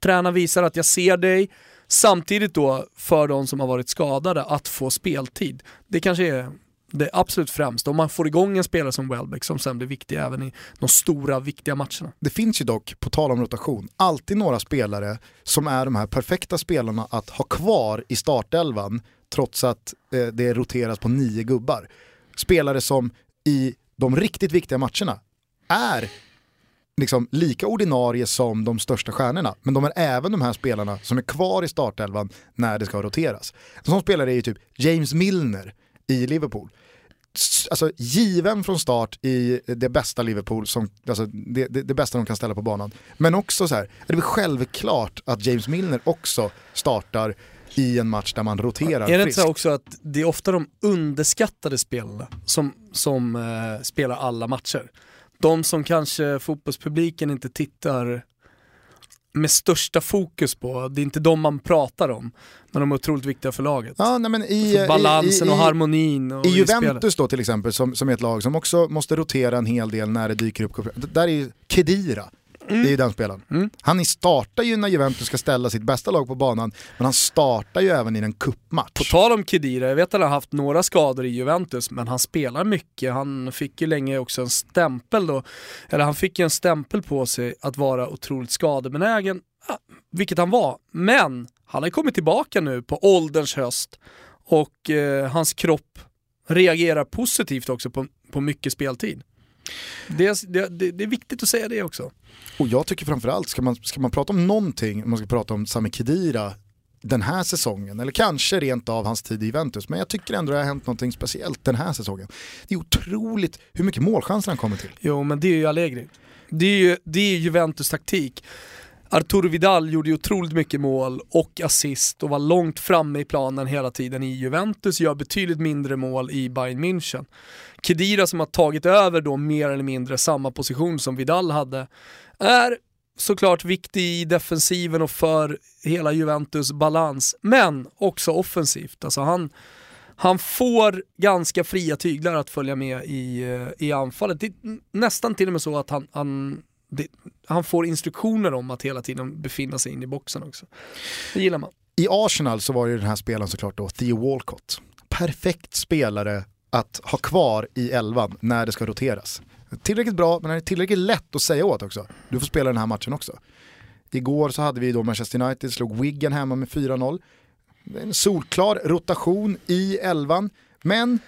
tränaren visar att jag ser dig, samtidigt då för de som har varit skadade att få speltid. Det kanske är det absolut främsta. Om man får igång en spelare som Welbeck som sen blir viktig även i de stora viktiga matcherna. Det finns ju dock, på tal om rotation, alltid några spelare som är de här perfekta spelarna att ha kvar i startelvan trots att eh, det roteras på nio gubbar. Spelare som i de riktigt viktiga matcherna är liksom lika ordinarie som de största stjärnorna. Men de är även de här spelarna som är kvar i startelvan när det ska roteras. En sån spelare är ju typ James Milner i Liverpool. Alltså given från start i det bästa Liverpool, som, alltså det, det, det bästa de kan ställa på banan. Men också så här, är det väl självklart att James Milner också startar i en match där man roterar Är det inte så också att det är ofta de underskattade spelarna som, som eh, spelar alla matcher? De som kanske fotbollspubliken inte tittar med största fokus på, det är inte de man pratar om, men de är otroligt viktiga för laget. Ja, nej, men i, för balansen i, i, och harmonin och I i Juventus spelet. då till exempel, som, som är ett lag som också måste rotera en hel del när det dyker upp. Där är ju Kedira, Mm. det är ju den spelaren. Han startar ju när Juventus ska ställa sitt bästa lag på banan, men han startar ju även i en På cupmatch. tal om Kedira, jag vet att han har haft några skador i Juventus, men han spelar mycket. Han fick ju länge också en stämpel då, eller han fick ju en stämpel på sig att vara otroligt skadebenägen, ja, vilket han var. Men han har kommit tillbaka nu på ålderns höst och eh, hans kropp reagerar positivt också på, på mycket speltid. Det, det, det, det är viktigt att säga det också. Och jag tycker framförallt, ska man, ska man prata om någonting, om man ska prata om Sami Khedira den här säsongen, eller kanske rent av hans tid i Juventus, men jag tycker ändå det har hänt någonting speciellt den här säsongen. Det är otroligt hur mycket målchanser han kommer till. Jo, men det är ju Allegri. Det är ju det är Juventus taktik. Arturo Vidal gjorde ju otroligt mycket mål och assist och var långt framme i planen hela tiden i Juventus, gör betydligt mindre mål i Bayern München. Kedira som har tagit över då mer eller mindre samma position som Vidal hade, är såklart viktig i defensiven och för hela Juventus balans, men också offensivt. Alltså han, han får ganska fria tyglar att följa med i, eh, i anfallet. Det är nästan till och med så att han, han, det, han får instruktioner om att hela tiden befinna sig in i boxen också. Det gillar man. I Arsenal så var ju den här spelaren såklart då Theo Walcott. Perfekt spelare att ha kvar i elvan när det ska roteras. Tillräckligt bra, men han är tillräckligt lätt att säga åt också. Du får spela den här matchen också. Igår så hade vi då Manchester United, slog Wigan hemma med 4-0. En solklar rotation i elvan, men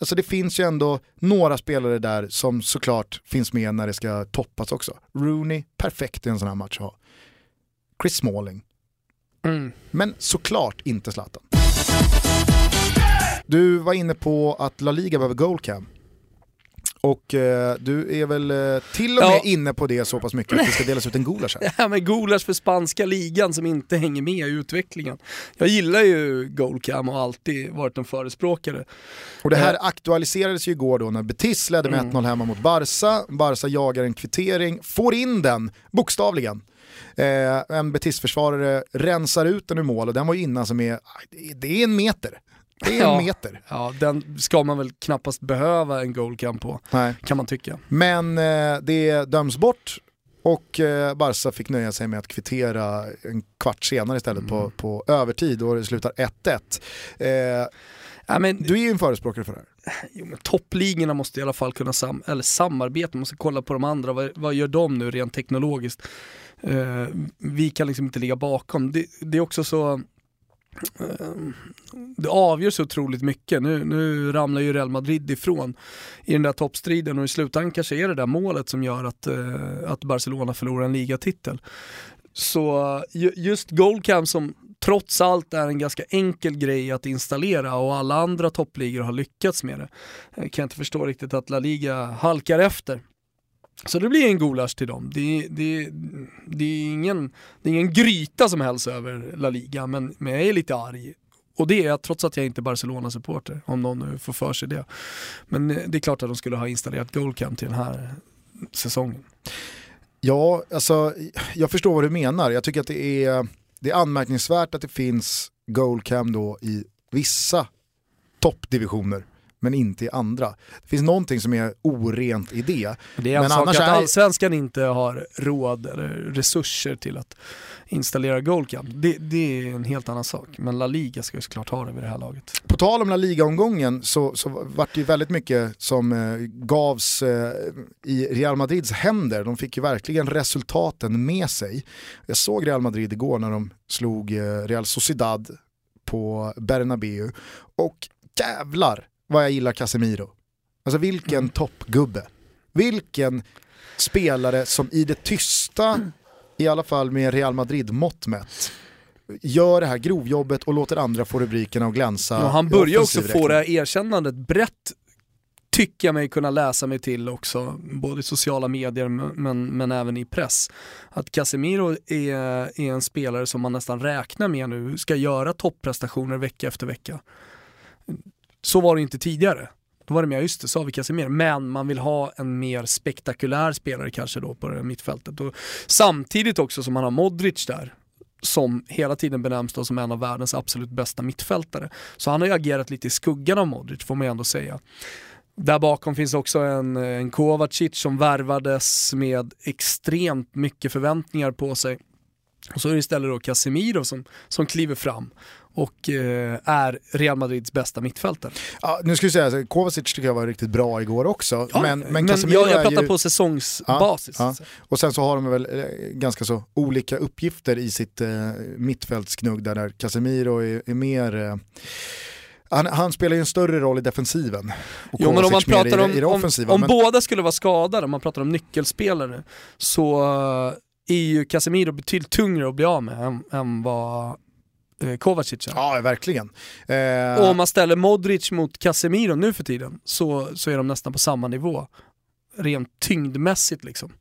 alltså det finns ju ändå några spelare där som såklart finns med när det ska toppas också. Rooney, perfekt i en sån här match att ha. Chris Smalling, Mm. men såklart inte Zlatan. Du var inne på att La Liga behöver goalcam. Och eh, du är väl eh, till och med Ja. inne på det så pass mycket att det ska delas ut en gulasch här. Ja men gulasch för spanska ligan som inte hänger med i utvecklingen. Jag gillar ju Goalcam och har alltid varit en förespråkare. Och det här aktualiserades ju igår då när Betis ledde med 1-0 hemma mot Barca. Barca jagar en kvittering, får in den, bokstavligen. Eh, en Betis-försvarare rensar ut den ur mål och den var ju innan som är, det är en meter. Det är en Ja. meter. Ja, den ska man väl knappast behöva en Goalcam på, Nej. kan man tycka. Men eh, det döms bort och eh, Barca fick nöja sig med att kvittera en kvart senare istället på, på övertid och det slutar 1-1. Eh, Ja, men, du är ju en förespråkare för det här. Jo, men toppligorna måste i alla fall kunna sam eller samarbeta, man måste kolla på de andra, vad, vad gör de nu rent teknologiskt? Eh, vi kan liksom inte ligga bakom. Det, det är också så, det avgör så otroligt mycket. Nu, nu ramlar ju Real Madrid ifrån i den där toppstriden och i slutändan kanske är det där målet som gör att, eh, att Barcelona förlorar en ligatitel. Så just Goldcam som trots allt är en ganska enkel grej att installera och alla andra toppligor har lyckats med det. Jag kan inte förstå riktigt att La Liga halkar efter. Så det blir en gulasch till dem. Det, det, det, är ingen, det är ingen gryta som hälls över La Liga, men, men jag är lite arg. Och det är jag trots att jag inte är Barcelona-supporter, om någon nu får för sig det. Men det är klart att de skulle ha installerat Goldcam till den här säsongen. Ja, alltså, jag förstår vad du menar. Jag tycker att det är, det är anmärkningsvärt att det finns goalcam då i vissa toppdivisioner men inte i andra. Det finns någonting som är orent i det. Det är en Men sak annars att är- allsvenskan inte har råd eller resurser till att installera Goldcam. Det, det är en helt annan sak. Men La Liga ska ju såklart ha det vid det här laget. På tal om La Liga-omgången så, så var det ju väldigt mycket som eh, gavs eh, i Real Madrids händer. De fick ju verkligen resultaten med sig. Jag såg Real Madrid igår när de slog eh, Real Sociedad på Bernabeu och jävlar vad jag gillar Casemiro. Alltså vilken toppgubbe. Vilken spelare som i det tysta, i alla fall med Real Madrid-mått mätt, gör det här grovjobbet och låter andra få rubrikerna och glänsa. Ja, han börjar också få det här erkännandet brett tycker jag mig kunna läsa mig till också, både i sociala medier men, men även i press. Att Casemiro är, är en spelare som man nästan räknar med nu ska göra topprestationer vecka efter vecka. Så var det inte tidigare. Då var det mer, just det, sa vi Casemiro. Men man vill ha en mer spektakulär spelare kanske då på det här mittfältet. Och samtidigt också som man har Modric där, som hela tiden benämns då som en av världens absolut bästa mittfältare. Så han har ju agerat lite i skuggan av Modric får man ju ändå säga. Där bakom finns också en, en Kovacic som värvades med extremt mycket förväntningar på sig. Och så är det istället då Casemiro som, som kliver fram och eh, är Real Madrids bästa mittfältare. Ja, nu ska vi säga, att Kovacic tycker jag var riktigt bra igår också. men, men, Casemiro jag, jag pratar ju... på säsongsbasis. Ja, ja. Och sen så har de väl eh, ganska så olika uppgifter i sitt eh, mittfältsknugg där, där Casemiro är, är mer eh, han, han spelar ju en större roll i defensiven. Och Jo men om man pratar i, om, i om, om men, båda skulle vara skadade, om man pratar om nyckelspelare, så eh, är ju Casemiro betydligt tyngre att bli av med än, än vad eh, Kovacic är. ja, verkligen. Eh, Och om man ställer Modric mot Casemiro nu för tiden så, så är de nästan på samma nivå. Rent tyngdmässigt liksom.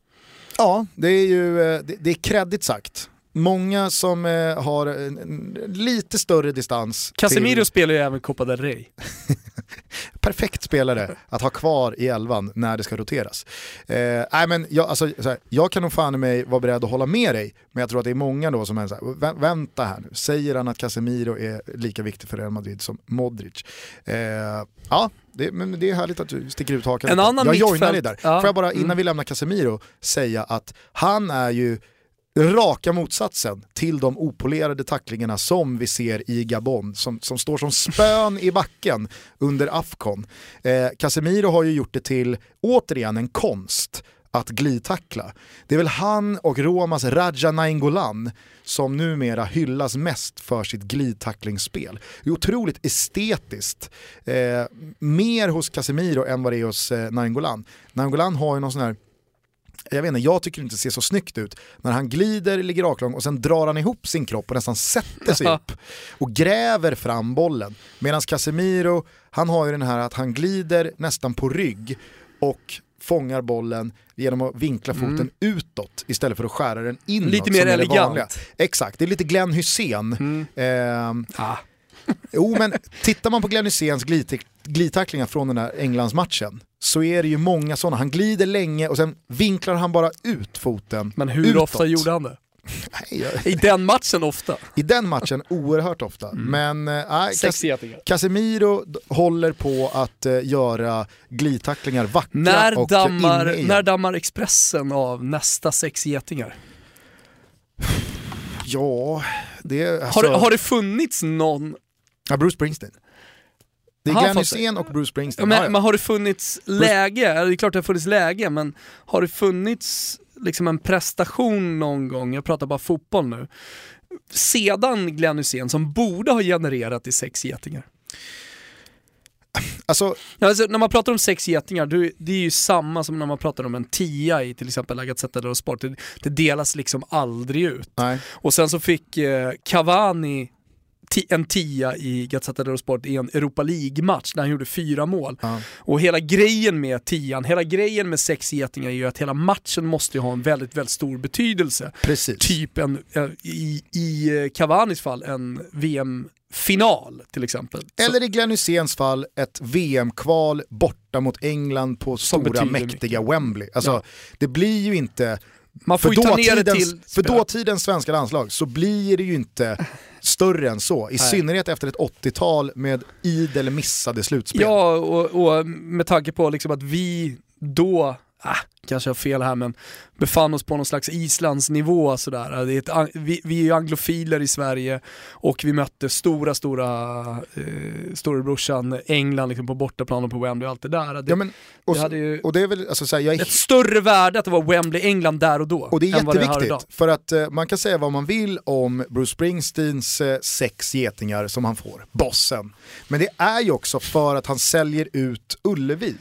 Ja, det är ju eh, det, det är kreddigt sagt. Många som eh, har en, lite större distans Casemiro till spelar ju även Copa del Rey. perfekt spelare att ha kvar i elvan när det ska roteras. Eh, nej men jag, alltså, så här, jag kan nog fan i mig vara beredd att hålla med dig, men jag tror att det är många då som är så här, "Vä- vänta här nu, säger han att Casemiro är lika viktig för Real Madrid som Modric? Eh, ja, det, men det är härligt att du sticker ut hakan En annan Jag joinar dig där. ja, Får jag bara innan mm. vi lämnar Casemiro säga att han är ju raka motsatsen till de opolerade tacklingarna som vi ser i Gabon, som, som står som spön i backen under Afcon. Eh, Casemiro har ju gjort det till, återigen, en konst att glidtackla. Det är väl han och Romas Raja Nainggolan som numera hyllas mest för sitt glidtacklingsspel. Det är otroligt estetiskt. Eh, mer hos Casemiro än vad det är hos eh, Nainggolan. Nainggolan har ju någon sån här jag vet inte, jag tycker det inte ser så snyggt ut när han glider, ligger raklång och sen drar han ihop sin kropp och nästan sätter sig upp och gräver fram bollen. Medan Casemiro, han har ju den här att han glider nästan på rygg och fångar bollen genom att vinkla foten utåt istället för att skära den inåt. Mm. Lite mer det elegant. Exakt, det är lite Glenn Hussein. Mm. Ehm, Ah. Jo men tittar man på Glenn Hyséns glidtack- glidtacklingar från den här Englandsmatchen så är det ju många sådana. Han glider länge och sen vinklar han bara ut foten Men hur utåt. ofta gjorde han det? Nej, jag- I den matchen ofta. I den matchen oerhört ofta. Mm. Men eh, Sex Cas- getingar. Casemiro håller på att eh, göra glidtacklingar vackra När och dammar, inne igen. när dammar Expressen av nästa sex getingar? Ja, det alltså... Har, har det funnits någon Ja, Bruce Springsteen. Det är Glenn. Hysén och Bruce Springsteen. men, men har det funnits läge, ja, det är klart det har funnits läge, men har det funnits liksom en prestation någon gång, jag pratar bara fotboll nu, sedan Glenn Hysén som borde ha genererat i sex getingar? Alltså, alltså, när man pratar om sex getingar, det är ju samma som när man pratar om en tia i till exempel La Gazzetta dello Sport. Det, det delas liksom aldrig ut. nej. Och sen så fick eh, Cavani en tia i Gazzetta dello Sport i en Europa League-match där han gjorde fyra mål. Ja. Och hela grejen med tian, hela grejen med sex getingar är ju att hela matchen måste ju ha en väldigt, väldigt stor betydelse. Precis. Typ en, eh, i, i eh, Cavanis fall, en VM-final till exempel. Eller i Glenn Hyséns fall ett VM-kval borta mot England på stora betyder mäktiga Wembley. Alltså, Ja. Det blir ju inte, man får för dåtidens, till... för dåtidens svenska landslag så blir det ju inte större än så. I Nej. synnerhet efter ett 80-tal med idel missade slutspel. Ja, och, och med tanke på liksom att vi då, ah, kanske har fel här men befann oss på någon slags Islandsnivå sådär. Det är ett, vi, vi är ju anglofiler i Sverige och vi mötte stora, stora eh, storebrorsan England liksom på bortaplan och på Wembley och allt det där. Det, Ja, men, och, det hade ju och det är väl, alltså, så här, jag är ett större värde att det var Wembley-England där och då. Och det är jätteviktigt, för att eh, man kan säga vad man vill om Bruce Springsteens eh, sex getingar som han får, bossen. Men det är ju också för att han säljer ut Ullevi.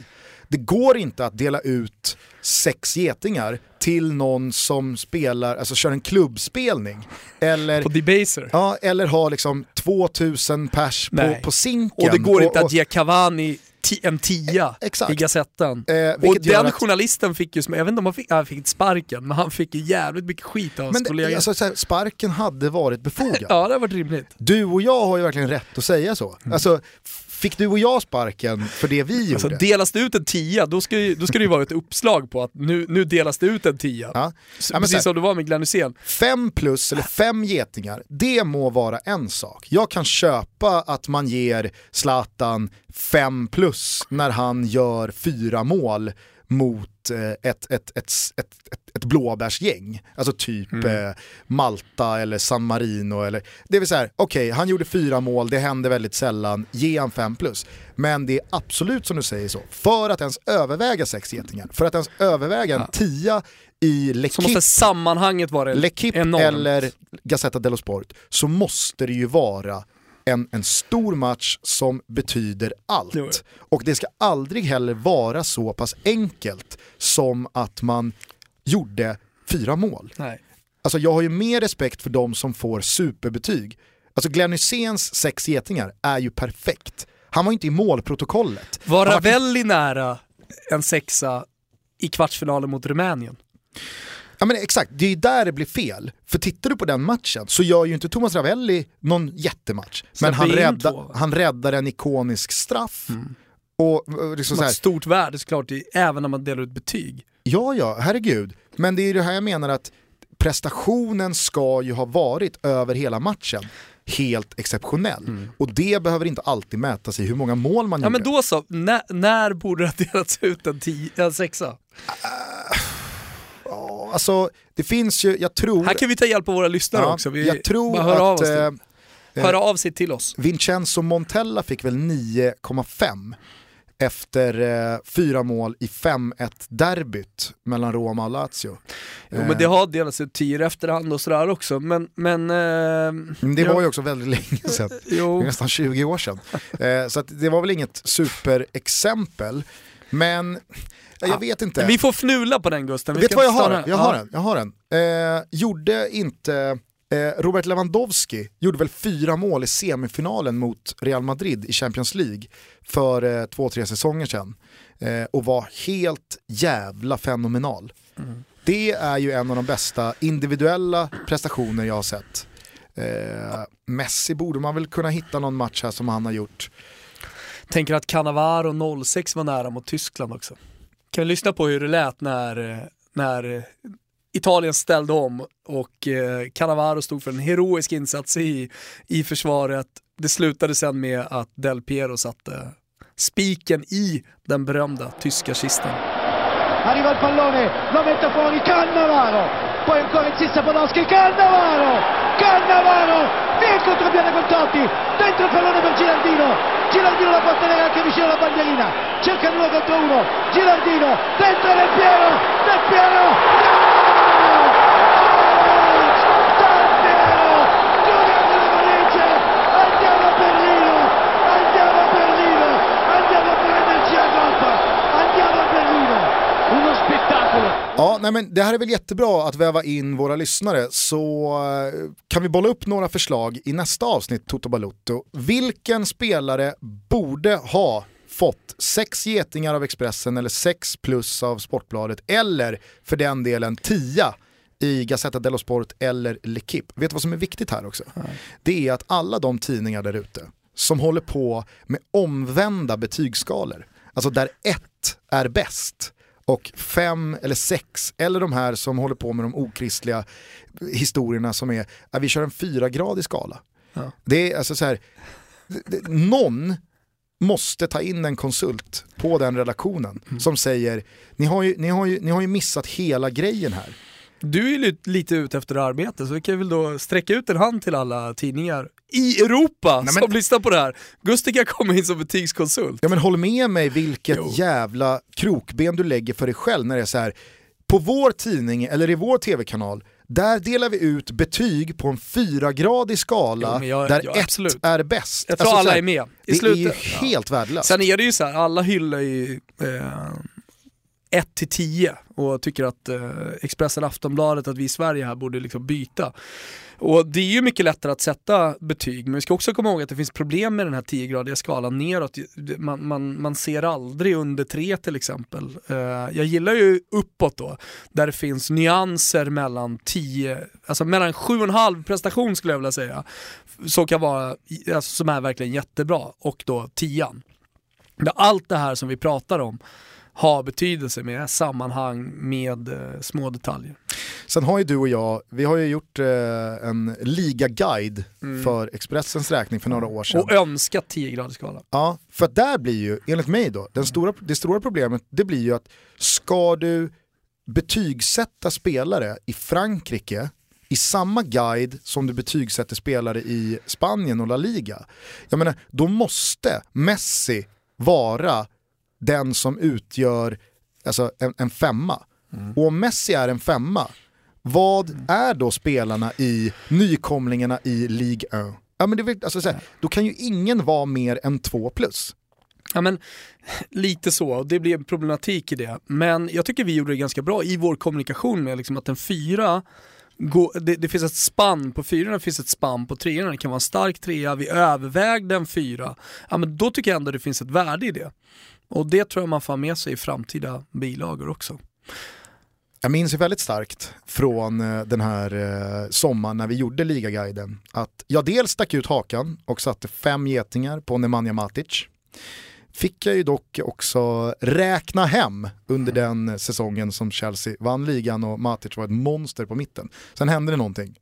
Det går inte att dela ut sex getingar till någon som spelar, alltså kör en klubbspelning. Eller, På Debaser. ja, eller har liksom 2000 pers på, Nej. på sinken. Och det går inte och, att ge Cavani en tia Exakt. i Gazetten. Eh, och den att- journalisten fick ju, jag vet inte om han fick, han fick inte sparken, men han fick ju jävligt mycket skit av hans Men kollegor. alltså, här, sparken hade varit befogad. ja, det har varit rimligt. Du och jag har ju verkligen rätt att säga så. Alltså, f- fick du och jag sparken för det vi Alltså, gjorde? delas det ut en tia, då ska, ju, då ska det ju vara ett uppslag på att nu, nu delas det ut en tia. Ja. Ja, så här- precis som det var med Glenn Hysén. Fem plus eller fem getingar, det må vara en sak. Jag kan köpa att man ger Zlatan fem plus när han gör fyra mål mot eh, ett, ett, ett, ett, blåbärsgäng. Alltså typ eh, Malta eller San Marino. Eller, det vill säga, okej han gjorde fyra mål, det händer väldigt sällan, ge han fem plus. Men det är absolut som du säger så, för att ens överväga sex getingar, för att ens överväga en tia i Så måste sammanhanget vara enormt. eller Gazzetta dello Sport så måste det ju vara en, en stor match som betyder allt. Och det ska aldrig heller vara så pass enkelt som att man gjorde fyra mål. Nej. Alltså jag har ju mer respekt för de som får superbetyg. Alltså Glenn Hyséns sex getingar är ju perfekt. Han var ju inte i målprotokollet. Var Ravelli nära en sexa i kvartsfinalen mot Rumänien? Ja men exakt, det är ju där det blir fel. För tittar du på den matchen så gör ju inte Thomas Ravelli någon jättematch. Men Släpper han, in rädda, två, han räddar en ikonisk straff. Och och liksom Som så här, stort värde såklart, även när man delar ut betyg. ja ja, herregud. Men det är ju det här jag menar att prestationen ska ju ha varit över hela matchen helt exceptionell. Och det behöver inte alltid mätas i hur många mål man Ja gjorde. men då så, när, när borde det ha delats ut en, en sexa? Ja, Alltså, det finns ju, jag tror... Här kan vi ta hjälp av våra lyssnare ja, också. Vi jag tror hör av att till. eh, Höra av sig till oss. Vincenzo Montella fick väl 9,5 efter eh, fyra mål i 5-1 derbyt mellan Roma och Lazio. Jo, men det har delats ut tio i efterhand och sådär också, men... men eh, det var ju också väldigt länge sedan, Jo, nästan 20 år sedan. Eh, så det var väl inget superexempel, men ja, jag vet inte. vi får fnula på den Gusten. Vi Vet vad jag har? stanna- Jag har den. Jag har den. Eh, gjorde inte eh, Robert Lewandowski gjorde väl fyra mål i semifinalen mot Real Madrid i Champions League för eh, två, tre säsonger sedan. Eh, och var helt jävla fenomenal. Mm. Det är ju en av de bästa individuella prestationer jag har sett. Eh, Messi borde man väl kunna hitta någon match här som han har gjort. Tänker att Cannavaro 06 var nära mot Tyskland också. Kan vi lyssna på hur det lät när, när Italien ställde om och eh, Cannavaro stod för en heroisk insats i, i försvaret. Det slutade sen med att Del Piero satte spiken i den berömda tyska kistan. arriva il pallone, lo mette fuori Cannavaro, poi ancora insiste Podolski, Cannavaro, Cannavaro, contropiede con Totti, dentro il pallone per Girardino, Girardino la può tenere anche vicino alla bandierina, cerca due contro uno, Girardino, dentro Del Piero, Del Piero, Ja, nej men det här är väl jättebra att väva in våra lyssnare så eh, kan vi bolla upp några förslag i nästa avsnitt Toto Balutto. Vilken spelare borde ha fått sex getingar av Expressen eller sex plus av Sportbladet eller för den delen tia i Gazzetta dello Sport eller L'Equipe. Vet du vad som är viktigt här också? Det är att alla de tidningar där ute som håller på med omvända betygsskalor, alltså där ett är bäst, och fem eller sex, eller de här som håller på med de okristliga historierna som är, att vi kör en fyragradig skala. Ja. Det är alltså så här, någon måste ta in en konsult på den redaktionen som säger, ni har, ju, ni, har ju, ni har ju missat hela grejen här. Du är ju lite- ute efter arbete så vi kan väl då sträcka ut en hand till alla tidningar i Europa Nej, men- som lyssnar på det här. Gusti kan komma in som betygskonsult. Ja men håll med mig vilket Jo. jävla krokben du lägger för dig själv när det är så här. På vår tidning eller i vår tv-kanal, där delar vi ut betyg på en fyragradig skala Jo, jag- där ja, ett absolut. är bäst. Jag tror Alltså, så alla här, är med. I det är ju slutet, ja. helt värdelöst. Sen är det ju så här, alla hyllar ju eh, 1 till 10 och tycker att eh, Expressen Aftonbladet, att vi i Sverige här borde liksom byta. Och det är ju mycket lättare att sätta betyg, men vi ska också komma ihåg att det finns problem med den här 10-gradiga skalan neråt. Man, man, man ser aldrig under 3 till exempel. Eh, jag gillar ju uppåt då, där det finns nyanser mellan 10, alltså mellan 7,5 prestation skulle jag vilja säga, som kan vara, alltså, som är verkligen jättebra, och då 10 allt det här som vi pratar om har betydelse med sammanhang med eh, små detaljer. Sen har ju du och jag, vi har ju gjort eh, en ligaguide för Expressens räkning för några år sedan. Och önskat 10 graders skala. Ja, för att där blir ju, enligt mig då, den stora, det stora problemet det blir ju att ska du betygsätta spelare i Frankrike i samma guide som du betygsätter spelare i Spanien och La Liga, jag menar, då måste Messi vara den som utgör alltså, en, en femma. Och om Messi är en femma, vad är då spelarna i nykomlingarna i Ligue 1? Ja, men det alltså, så här, då kan ju ingen vara mer än två plus. Ja men lite så, och det blir en problematik i det. Men jag tycker vi gjorde det ganska bra i vår kommunikation med liksom att en fyra Gå, det, det finns ett spann på fyrorna, det finns ett spann på treorna, det kan vara en stark trea, vi övervägde en fyra. Ja men då tycker jag ändå det finns ett värde i det. Och det tror jag man får ha med sig i framtida bilagor också. Jag minns ju väldigt starkt från eh, den här eh, sommaren när vi gjorde ligaguiden att jag dels stack ut hakan och satte fem getingar på Nemanja Matic. Fick jag ju dock också räkna hem under den säsongen som Chelsea vann ligan och Matic var ett monster på mitten. Sen hände det någonting.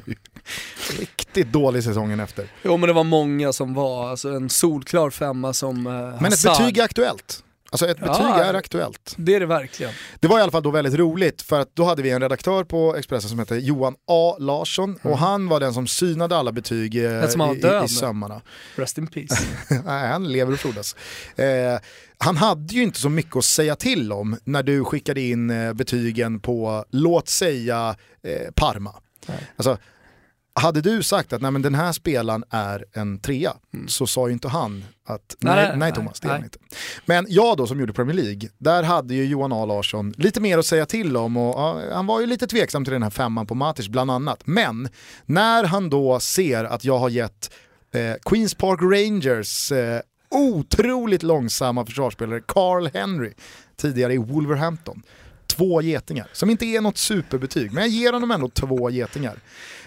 Riktigt dålig säsongen efter. Jo men det var många som var, alltså en solklar femma som eh, Men ett betyg är aktuellt. Alltså ett Ja. betyg är aktuellt. Det är det verkligen. Det var i alla fall då väldigt roligt för att då hade vi en redaktör på Expressen som hette Johan A. Larsson och han var den som synade alla betyg eh, i, i, i sömmarna. Rest in peace. Nej, han lever och frodas. Eh, han hade ju inte så mycket att säga till om när du skickade in eh, betygen på, låt säga, eh, Parma. Alltså, hade du sagt att nej, men den här spelaren är en trea så sa ju inte han att nej, Nej, nej, nej, Thomas, det är han inte. Men jag då som gjorde Premier League, där hade ju Johan A Larsson lite mer att säga till om och ja, han var ju lite tveksam till den här femman på Matic bland annat. Men när han då ser att jag har gett eh, Queens Park Rangers eh, otroligt långsamma försvarsspelare Carl Henry, tidigare i Wolverhampton, två getingar, som inte är något superbetyg, men jag ger honom ändå två getingar.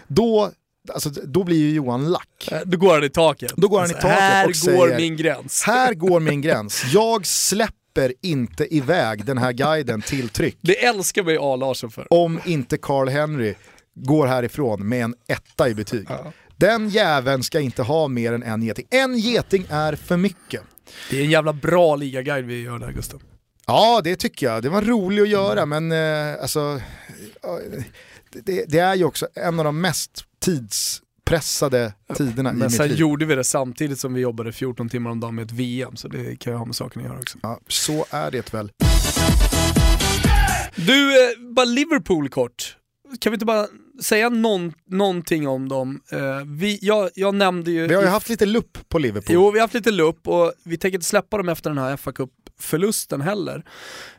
Då, alltså, då blir ju Johan lack. Eh, Då går han i taket. Då går han i Alltså, taket Här och går säger- min gräns. Här går min gräns. Jag släpper inte iväg den här guiden till tryck Det älskar mig A. Larsson för. om inte Carl Henry går härifrån med en etta i betyg. Den jäveln ska inte ha mer än en geting. En geting är för mycket. Det är en jävla bra ligaguide vi gör där Gustav. Ja, det tycker jag. Det var roligt att göra, men eh, alltså, ja, det, det är ju också en av de mest pressade tiderna i Men mitt sen liv. gjorde vi det samtidigt som vi jobbade 14 timmar om dagen med ett VM, så det kan ju ha med saken att göra också. Ja, så är det väl. Du, eh, bara Liverpool kort. Kan vi inte bara säga någon, någonting om dem? Eh, vi, jag, jag nämnde ju... Vi har ju i- haft lite lupp på Liverpool. Jo, vi har haft lite lupp och vi tänker inte släppa dem efter den här fa Cup-förlusten heller.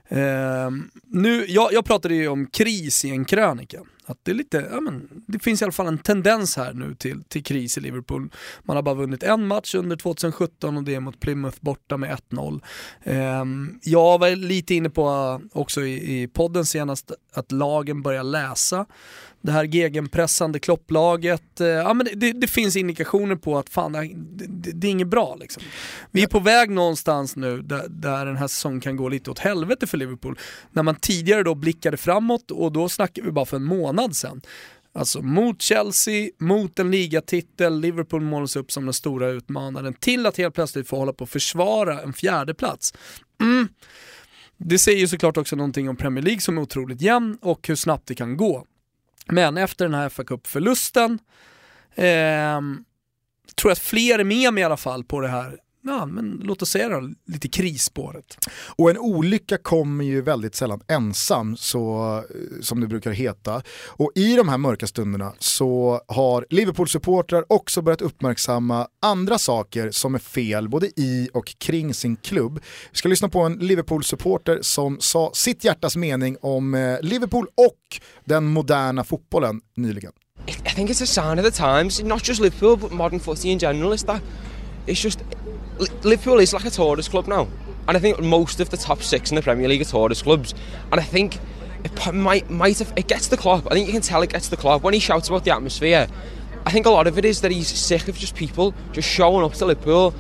Ehm, nu, jag, jag pratade ju om kris i en krönika. Att det, är lite, ja, men, det finns i alla fall en tendens här nu till, till kris i Liverpool. Man har bara vunnit en match under 2017 och det är mot Plymouth borta med 1-0. Eh, jag var lite inne på eh, också i, i podden senast att lagen börjar läsa det här gegenpressande klopplaget. Eh, ja, men det, det finns indikationer på att fan, det, det, det är inget bra. Liksom. Vi är på väg någonstans nu där, där den här säsongen kan gå lite åt helvete för Liverpool. När man tidigare då blickade framåt och då snackar vi bara för en månad sedan. Alltså mot Chelsea, mot en ligatitel, Liverpool målas upp som den stora utmanaren till att helt plötsligt få hålla på att försvara en fjärde plats. Mm. Det säger ju såklart också någonting om Premier League som är otroligt jämn och hur snabbt det kan gå. Men efter den här fa Cup-förlusten eh, tror jag att fler är med mig i alla fall på det här, ja men låt oss säga då, lite krisspåret. Och en olycka kommer ju väldigt sällan ensam, så, eh, som det brukar heta. Och i de här mörka stunderna så har Liverpool-supportrar också börjat uppmärksamma andra saker som är fel både i och kring sin klubb. Vi ska lyssna på en Liverpool-supporter som sa sitt hjärtas mening om eh, Liverpool och den moderna fotbollen nyligen. I think it's a sign of the times, not just Liverpool, but modern footy in general. Is that it's just Liverpool is like a tourist club now, and I think most of the top six in the Premier League are tourist clubs. And I think it might might have, it gets the club. I think you can tell it gets the club when he shouts about the atmosphere. I think a lot of it is that he's sick of just people just showing up to Liverpool,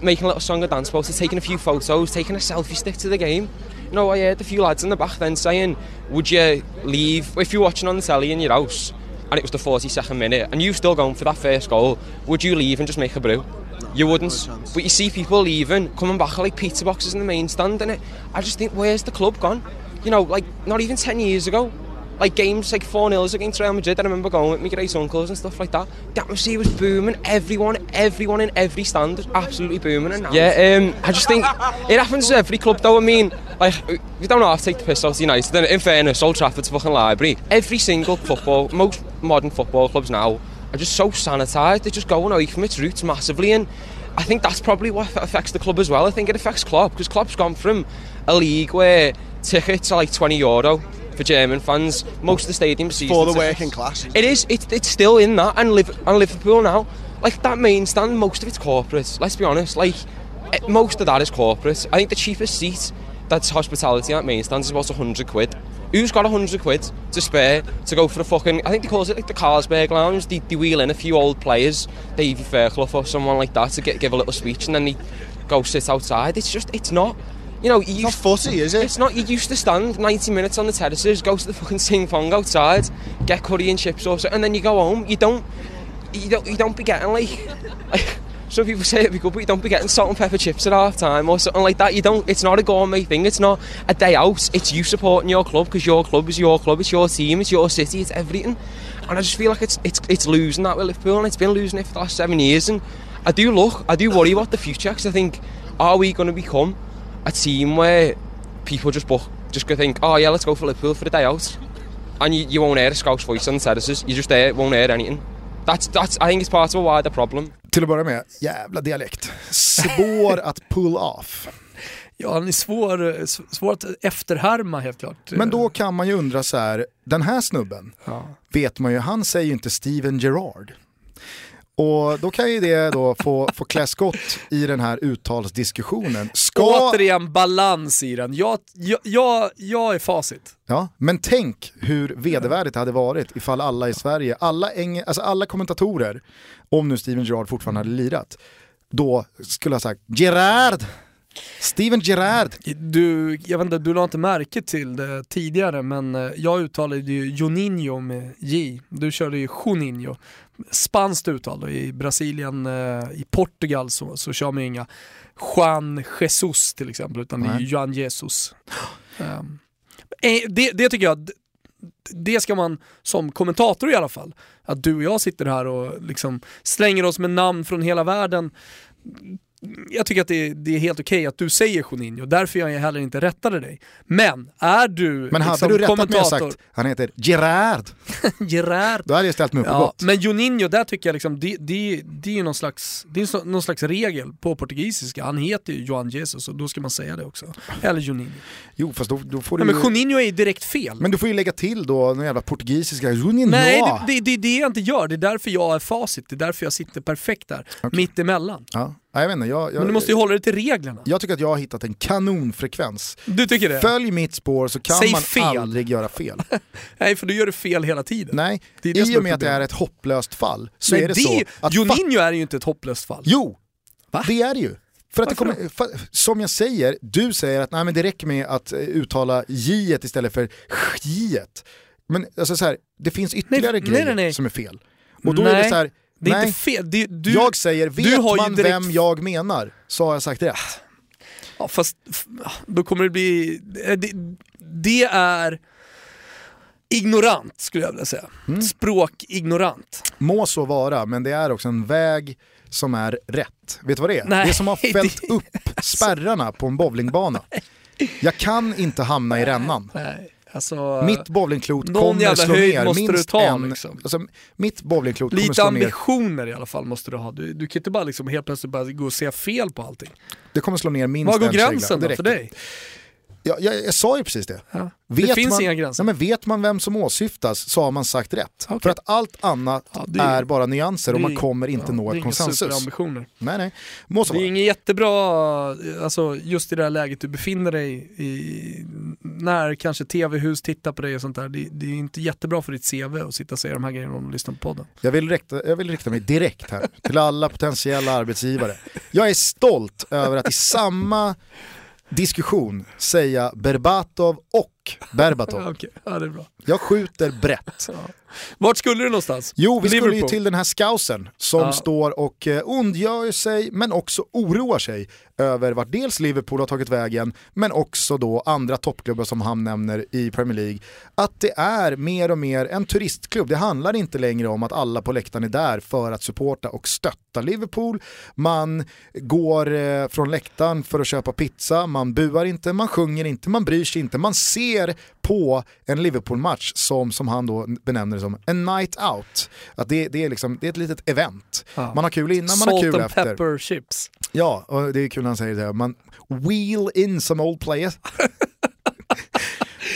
making a little song and dance about it, taking a few photos, taking a selfie stick to the game. You know, I heard a few lads in the back then saying, "Would you leave if you're watching on the telly in your house?" and it was the 42nd minute, and you still going for that first goal, would you leave and just make a brew? You wouldn't. But you see people leaving, coming back like pizza boxes in the main stand, and it. I just think, where's the club gone? You know, like not even 10 years ago. Like games like 4 0 against Real Madrid, I remember going with my great uncles and stuff like that. The atmosphere was booming. Everyone, everyone in every stand was absolutely booming. And yeah, um, I just think it happens to every club though. I mean, like, we don't have to take the piss out of United. In fairness, Old Trafford's fucking library. Every single football, most modern football clubs now are just so sanitised. They're just going away from its roots massively. And I think that's probably what affects the club as well. I think it affects Klopp because Klopp's gone from a league where tickets are like 20 euro for German fans. Most of the stadiums season For the tickets. working class. It is. It's, it's still in that, and live and Liverpool now. Like that main stand, most of it's corporate. Let's be honest. Like eh, most of that is corporate. I think the cheapest seat that's hospitality at main stand is about 100 quid. Who's got 100 quid to spare to go for the fucking? I think they calls it like the Carlsberg Lounge. They, they wheel in a few old players, Davy uh, Fairclough or someone like that, to get give a little speech, and then they go sit outside. It's just, it's not. You know, you Not footy, is it? it's not. You used to stand 90 minutes on the terraces, go to the fucking sing pong outside, get curry and chips or something, and then you go home. You don't. You don't. You don't be getting like. like some people say it'd be good, but you don't be getting salt and pepper chips at half time or something like that. You don't. It's not a gourmet thing. It's not a day out. It's you supporting your club because your club is your club. It's your team. It's your city. It's everything. And I just feel like it's it's it's losing that with Liverpool, and it's been losing it for the last seven years. And I do look. I do worry about the future because I think, are we going to become a team where people just book, just go think, oh yeah, let's go for Liverpool for the day out, and you, you won't hear a Scouse voice on the terraces. You just there won't hear anything. That's that's. I think it's part of a wider problem. Till att börja med, jävla dialekt. Svår att pull off. Ja, han är svår, svår att efterhärma helt klart. Men då kan man ju undra så här, den här snubben, Ja. vet man ju, han säger ju inte Steven Gerrard. Och då kan ju det då få, få klä skott i den här uttalsdiskussionen. Ska, Återigen balans i den. Jag, jag, jag, jag är facit. ja, men tänk hur vedervärdigt det hade varit ifall alla i Sverige, alla, alltså alla kommentatorer, om nu Steven Gerrard fortfarande hade lirat, då skulle ha sagt Gerard, Steven Gerrard. Du, jag vet inte, du la inte märke till det tidigare men eh, jag uttalade ju Juninho med J. Du körde ju Juninho. Spanskt uttal då. i Brasilien, eh, i Portugal så, så kör man ju inga Juan Jesus till exempel utan det är ju Nej. Juan Jesus. Eh, det, det tycker jag, det ska man som kommentator i alla fall, att du och jag sitter här och liksom slänger oss med namn från hela världen jag tycker att det är, det är helt okej att du säger Juninho, därför jag heller inte rättade dig. Men är du Men hade liksom, du rättat mig och sagt han heter Gerard, Gerard. då hade jag ställt mig upp och Ja, gått. men Juninho, där tycker jag liksom, det, det, det är ju någon slags, det är någon slags regel på portugisiska. Han heter ju Johan Jesus och då ska man säga det också. Eller Juninho. Jo fast då, då får du Nej, men ju... Juninho är ju direkt fel. Men du får ju lägga till då någon jävla portugisiska Juninho. Nej, det, det, det är det jag inte gör. Det är därför jag är facit. Det är därför jag sitter perfekt där, mitt emellan. Ja, Nej, jag vet inte, jag, jag, Men du måste ju hålla dig till reglerna. jag tycker att jag har hittat en kanonfrekvens. Du tycker det? Följ mitt spår så kan Säg man fel. aldrig göra fel. Nej, för du gör det fel hela tiden. Nej, Det är det i och med att det är ett hopplöst fall så Nej, är det, så att... Juninho är ju inte ett hopplöst fall. Jo, Va? det är det ju. För att det kommer, för, som jag säger, du säger att nej, men det räcker med att eh, uttala j istället för j. Men alltså, så här, det finns ytterligare nej, grejer nej, nej. som är fel. Och då är det Nej, så här, Det är nej, inte fel. Det, du, jag säger, vet man direkt- vem jag menar så har jag sagt rätt. Ja, fast då kommer det bli... eh, Det, det är ignorant skulle jag vilja säga. Mm. Språkignorant. Må så vara, men det är också en väg som är rätt. Vet du vad det är? Nej, det är som har fällt det- upp spärrarna på en bowlingbana. Jag kan inte hamna i rännan. Nej, alltså... Mitt bowlingklot kommer slå ner minst ta, en... liksom. Alltså, mitt bowlingklot kommer Lite slå ner, ambitioner i alla fall måste du ha. Du, du kan inte bara liksom helt plötsligt bara gå och säga fel på allting. det kommer slå ner minst Var går en gränsen då för dig? Jag, jag, jag sa ju precis det. Ja. Vet det finns man, inga gränser. Ja, men vet man vem som åsyftas så har man sagt rätt. Okej. För att allt annat Ja, det är- är bara nyanser och det man kommer inte ja, nå det är ett konsensus. superambitioner. Nej, nej. Må så Det är inget jättebra, alltså just i det här läget du befinner dig i, när kanske tv-hus tittar på dig och sånt där. Det, det är inte jättebra för ditt CV att sitta och säga de här grejerna om du lyssnar på podden. Jag vill, rikta, jag vill rikta mig direkt här till alla potentiella arbetsgivare. Jag är stolt över att i samma diskussion säga Berbatov och Berbatov. Ja, Okej, ja, det är bra. Jag skjuter brett. Vart skulle du någonstans? Jo, vi skulle ju Liverpool. till den här scousen som Ja. står och eh, ondgör sig men också oroar sig över vart dels Liverpool har tagit vägen men också då andra toppklubbar som han nämner i Premier League. Att det är mer och mer en turistklubb. Det handlar inte längre om att alla på läktaren är där för att supporta och stötta Liverpool. Man går eh, från läktaren för att köpa pizza, man buar inte, man sjunger inte, man bryr sig inte. Man ser på en Liverpool-match som, som han då benämner det som en night out. Att det, det, är liksom, det är ett litet event. Ja. Man har kul innan, man har Salt kul and efter. pepper chips. Ja, och det är kul när han säger det. Man wheel in some old players.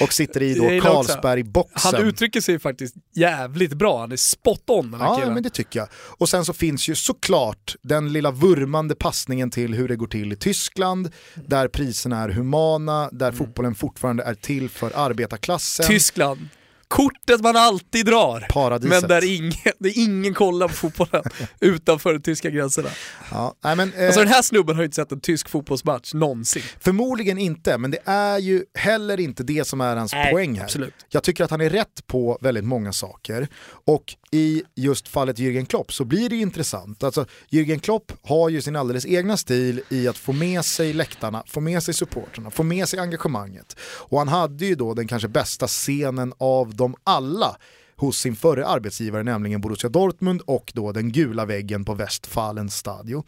och sitter i då Carlsberg-boxen. Han uttrycker sig faktiskt jävligt bra, han är spot on den här Ja, killen. men det tycker jag. Och sen så finns ju såklart den lilla vurmande passningen till hur det går till i Tyskland, där priserna är humana, där Mm. fotbollen fortfarande är till för arbetarklassen. Tyskland. Kortet man alltid drar. Paradiset. Men där ingen, där ingen kollar på fotbollen utanför de tyska gränserna. Ja, nej, men, eh, Alltså den här snubben har ju inte sett en tysk fotbollsmatch någonsin. Förmodligen inte, men det är ju heller inte det som är hans Nej, poäng här. absolut. Jag tycker att han är rätt på väldigt många saker. Och i just fallet Jürgen Klopp så blir det ju intressant. Alltså, Jürgen Klopp har ju sin alldeles egna stil i att få med sig läktarna, få med sig supporterna, få med sig engagemanget. Och han hade ju då den kanske bästa scenen av dem alla hos sin förre arbetsgivare, nämligen Borussia Dortmund och då den gula väggen på Westfalen Stadio.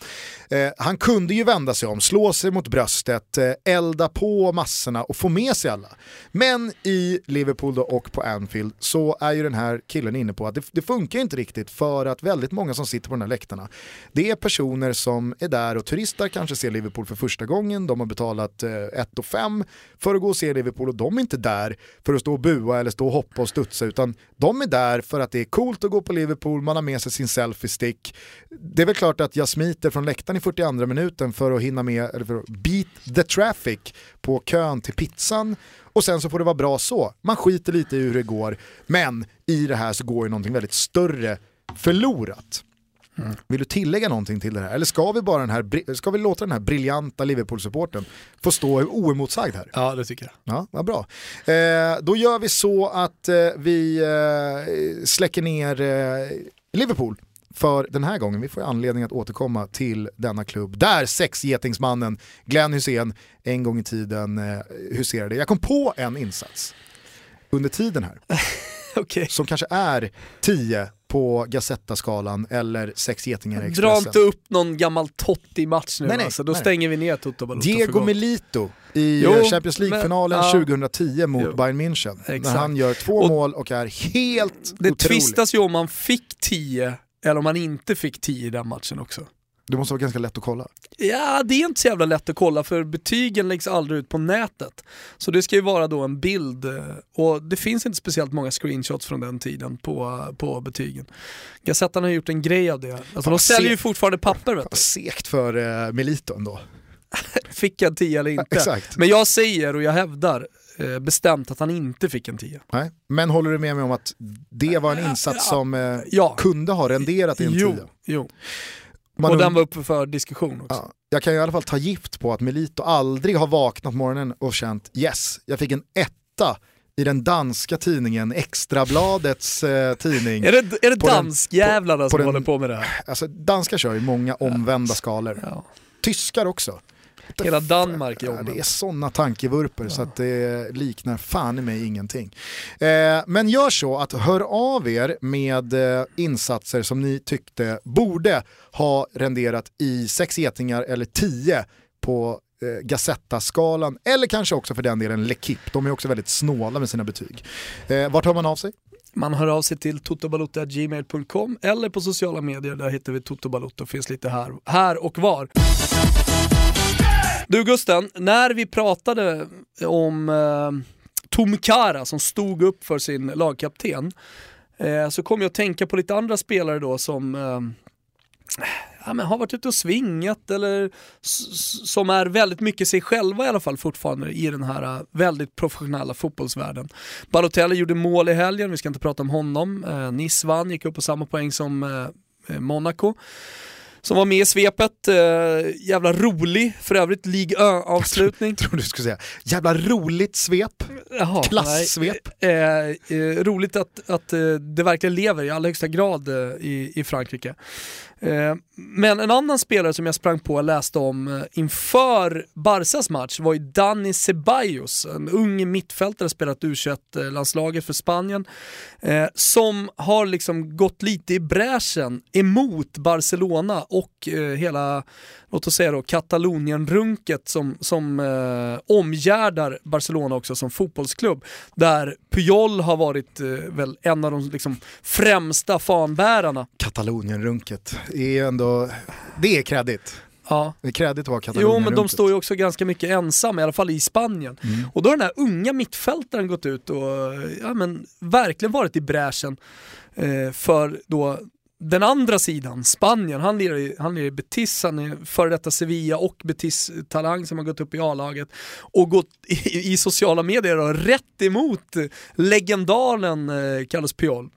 Eh, han kunde ju vända sig om, slå sig mot bröstet, eh, elda på massorna och få med sig alla. Men i Liverpool då och på Anfield så är ju den här killen inne på att det, det funkar inte riktigt för att väldigt många som sitter på de här läktarna, det är personer som är där och turistar, kanske ser Liverpool för första gången, de har betalat eh, 1 och 5 för att gå och se Liverpool och de är inte där för att stå och bua eller stå och hoppa och studsa utan de är där för att det är coolt att gå på Liverpool, man har med sig sin selfie-stick. Det är väl klart att jag smiter från läktaren i 42 minuten för att hinna med, eller för att beat the traffic på kön till pizzan och sen så får det vara bra så. Man skiter lite i hur det går, men i det här så går ju någonting väldigt större förlorat. Vill du tillägga någonting till det här? Eller ska vi, bara den här, ska vi låta den här briljanta Liverpool-supporten få stå oemotsagd här? Ja, det tycker jag. Ja, vad bra. Eh, då gör vi så att eh, vi eh, släcker ner eh, Liverpool för den här gången. Vi får anledning att återkomma till denna klubb där sexgetingsmannen Glenn Hussein en gång i tiden eh, huserade. Jag kom på en insats. under tiden här. Okej. Som kanske är 10 på Gazzetta-skalan eller sex getingar i Dra Expressen. inte upp någon gammal Totti-match nu Nej, nej, alltså, då nej. stänger vi ner Toto Balotto Diego gott. Milito i Jo, Champions League-finalen men- ja. 2010 mot Jo. Bayern München. När Exakt. han gör två Och- mål och är helt Det otrolig. tvistas ju om man fick 10 eller om man inte fick 10 i den matchen också. Det måste vara ganska lätt att kolla. Ja, det är inte så jävla lätt att kolla för betygen läggs aldrig ut på nätet. Så det ska ju vara då en bild eh, och det finns inte speciellt många screenshots från den tiden på, på betygen. Gazettan har gjort en grej av det. Alltså, de säljer ju fortfarande papper vet du. Segt för eh, Milito ändå. Fick jag 10 eller inte? Exakt. Men jag säger och jag hävdar eh, bestämt att han inte fick en 10. Nej. Men håller du med mig om att det var en insats som eh, Ja. kunde ha renderat i en Jo, 10? jo. Man och den var uppe för diskussion också. Ja, jag kan i alla fall ta gift på att Melito aldrig har vaknat på morgonen och känt yes, jag fick en etta i den danska tidningen Extrabladets eh, tidning. Är det, är det På danskjävlarna på som den- håller på med det här? Alltså, danskar kör ju många omvända skalor. Ja. Tyskar också. Hela Danmark är Ja, det är sådana tankevurper så att det liknar fan i mig ingenting. Eh, men gör så att hör av er med eh, insatser som ni tyckte borde ha renderat i sex getingar eller tio på eh, Gazetta-skalan eller kanske också för den delen L'Equipe. De är också väldigt snåla med sina betyg. Eh, vart hör man av sig? Man hör av sig till totobalotto.gmail.com eller på sociala medier, där hittar vi Totobalotto, finns lite här, här och var. Du Gusten, när vi pratade om eh, Tom Kara som stod upp för sin lagkapten eh, så kom jag att tänka på lite andra spelare då som eh, ja, men har varit ute och svingat eller som är väldigt mycket sig själva i alla fall fortfarande i den här eh, väldigt professionella fotbollsvärlden. Balotelli gjorde mål i helgen, vi ska inte prata om honom. Eh, Nice vann, gick upp på samma poäng som eh, eh Monaco. Som var med i svepet, eh, jävla rolig för övrigt, League Ö-avslutning. Tror du skulle säga. Jävla roligt svep. Jaha, Klassvep. nej. Eh, eh, roligt att, att eh, det verkligen lever i allra högsta grad eh, i, i Frankrike. Eh, men en annan spelare som jag sprang på och läste om inför Barsas match var ju Dani Ceballos, en ung mittfältare, spelat U21-landslaget för Spanien, som har liksom gått lite i bräschen emot Barcelona och eh, hela, låt oss säga då, Katalonien-runket som, som eh, omgärdar Barcelona också som fotbollsklubb. Där Puyol har varit eh, väl en av de liksom, främsta fanbärarna. Katalonien-runket. Är ändå, det är kredit. Ja. Det är kredit att Jo men de står ju också ganska mycket ensamma, i alla fall i Spanien. Och då har den här unga mittfältaren gått ut och ja, men, verkligen varit i bräschen eh, för då den andra sidan, Spanien, han lirar i, han lirar i Betis, han är före detta Sevilla och Betis-talang som har gått upp i A-laget och gått i, i sociala medier och rätt emot legendaren eh, Carlos Piol.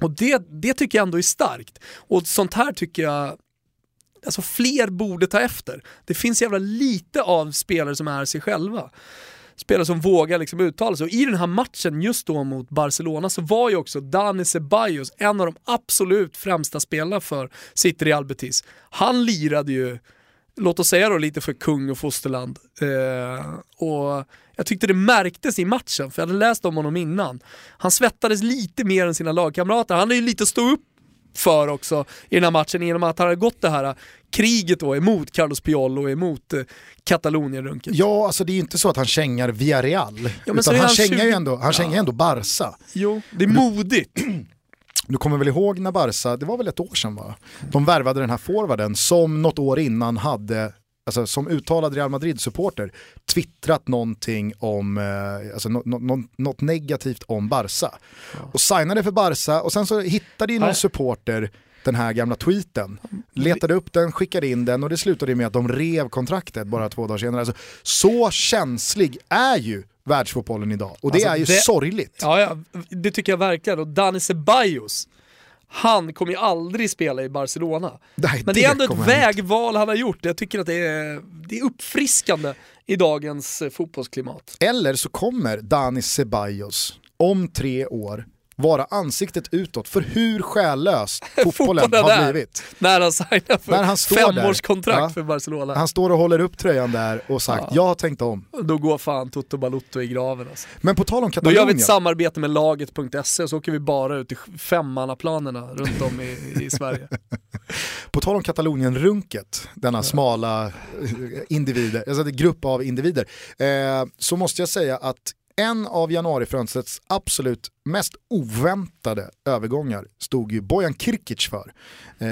Och det, det tycker jag ändå är starkt. Och sånt här tycker jag alltså fler borde ta efter. Det finns jävla lite av spelare som är sig själva. Spelare som vågar liksom uttala sig. Och i den här matchen just då mot Barcelona så var ju också Dani Ceballos en av de absolut främsta spelarna för sitt Real Betis. Han lirade ju, låt oss säga då lite för kung och fosterland. Eh, och jag tyckte det märktes i matchen, för jag hade läst om honom innan. Han svettades lite mer än sina lagkamrater. Han är ju lite att stå upp för också i den här matchen genom att han har gått det här kriget då emot Carlos Puyol och emot eh, Katalonien-runket. Ja, alltså det är ju inte så att han kängar Villarreal. så utan han, han kängar ju 20 ändå, han kängar ju ändå Barca. Jo, det är modigt. Du kommer väl ihåg när Barca, det var väl ett år sedan va? De värvade den här forwarden som något år innan hade, alltså som uttalad Real Madrid-supporter, twittrat någonting om, eh, alltså no, no, no, något negativt om Barca. Och signade för Barca och sen så hittade ju någon supporter den här gamla tweeten, letade upp den, skickade in den och det slutade med att de rev kontraktet bara två dagar senare. Alltså, så känslig är ju världsfotbollen idag och det Alltså, är ju det- sorgligt. Ja, ja, det tycker jag verkligen. Och Dani Ceballos, han kommer ju aldrig spela i Barcelona. Nej, Men det är ändå ett inte. vägval han har gjort. Jag tycker att det är, det är uppfriskande i dagens eh, fotbollsklimat. Eller så kommer Dani Ceballos om tre år vara ansiktet utåt för hur själlös fotbollen har blivit. När han signar för När han femårskontrakt Ja. för Barcelona. Han står och håller upp tröjan där och sagt jag har tänkt om. Då går fan Toto Balotto i graven alltså. Men på tal om Då Katalonien. gör vi ett samarbete med laget.se så åker vi bara ut i femmannaplanerna runt om i, i Sverige. På tal om Katalonien-runket, denna smala eh, individer, alltså grupp av individer, eh, så måste jag säga att en av januarifönstrets absolut mest oväntade övergångar stod ju Bojan Kirkic för. eh,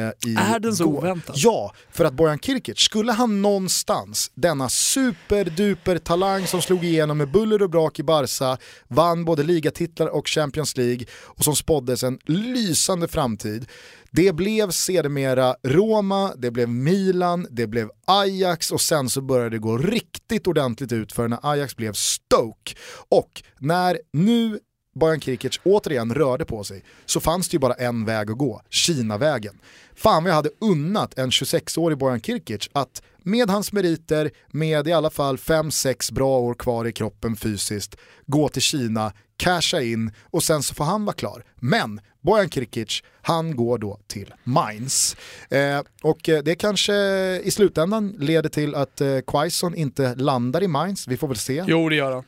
Är den så oväntad? Ja, för att Bojan Kirkic, skulle han någonstans, denna superduper talang som slog igenom med buller och brak i Barca, vann både ligatitlar och Champions League och som spåddes en lysande framtid. Det blev sedermera Roma, det blev Milan, det blev Ajax och sen så började det gå riktigt ordentligt ut för när Ajax blev Stoke. Och när nu Bojan Kirkic återigen rörde på sig så fanns det ju bara en väg att gå, Kina-vägen. Fan vad jag hade unnat en 26-årig Bojan Kirkic att med hans meriter, med i alla fall 5-6 bra år kvar i kroppen fysiskt, gå till Kina, casha in och sen så får han vara klar. Men Bojan Kirkic, han går då till Mainz. Eh, och eh, det kanske i slutändan leder till att eh, Quaison inte landar i Mainz, vi får väl se. Jo det gör han.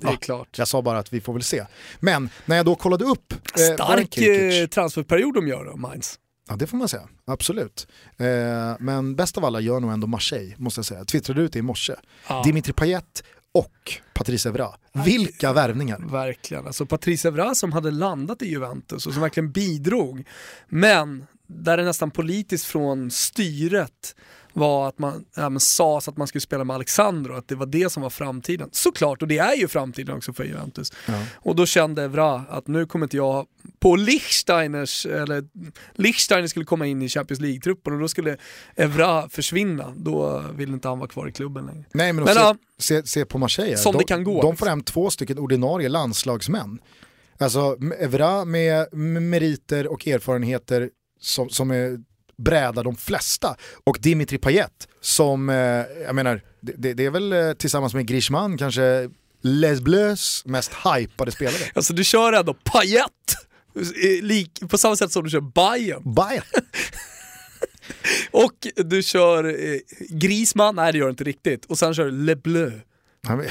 Det är Ja. klart. Jag sa bara att vi får väl se. Men när jag då kollade upp eh, Stark eh, transferperiod de gör då, Mainz. Ja det får man säga, absolut. Eh, men bäst av alla gör nog ändå Marseille, måste jag säga. Jag twittrade ut det i morse. Ja. Dimitri Payet och Patrice Evra. Vilka värvningar! Verkligen. Alltså Patrice Evra som hade landat i Juventus och som verkligen bidrog. Men där det nästan politiskt från styret var att man ja, men sades att man skulle spela med Alexandro, att det var det som var framtiden. Såklart, och det är ju framtiden också för Juventus. Ja. Och då kände Evra att nu kommer inte jag på Lichsteiners, eller Lichsteiner skulle komma in i Champions League-truppen och då skulle Evra försvinna. Då ville inte han vara kvar i klubben längre. Nej men, Men se, ja. se, se på Marseille, Som de, det kan gå, de får hem två stycken ordinarie landslagsmän. Alltså Evra med meriter och erfarenheter som, som är bräda de flesta. Och Dimitri Payet som, eh, jag menar, det, det, är väl eh, tillsammans med Griezmann kanske Les Bleus mest hypade spelare. Alltså du kör ändå Payet, på samma sätt som du kör Bayern. Bayern. Och du kör eh, Griezmann, nej det gör du inte riktigt. Och sen kör du Le Bleu.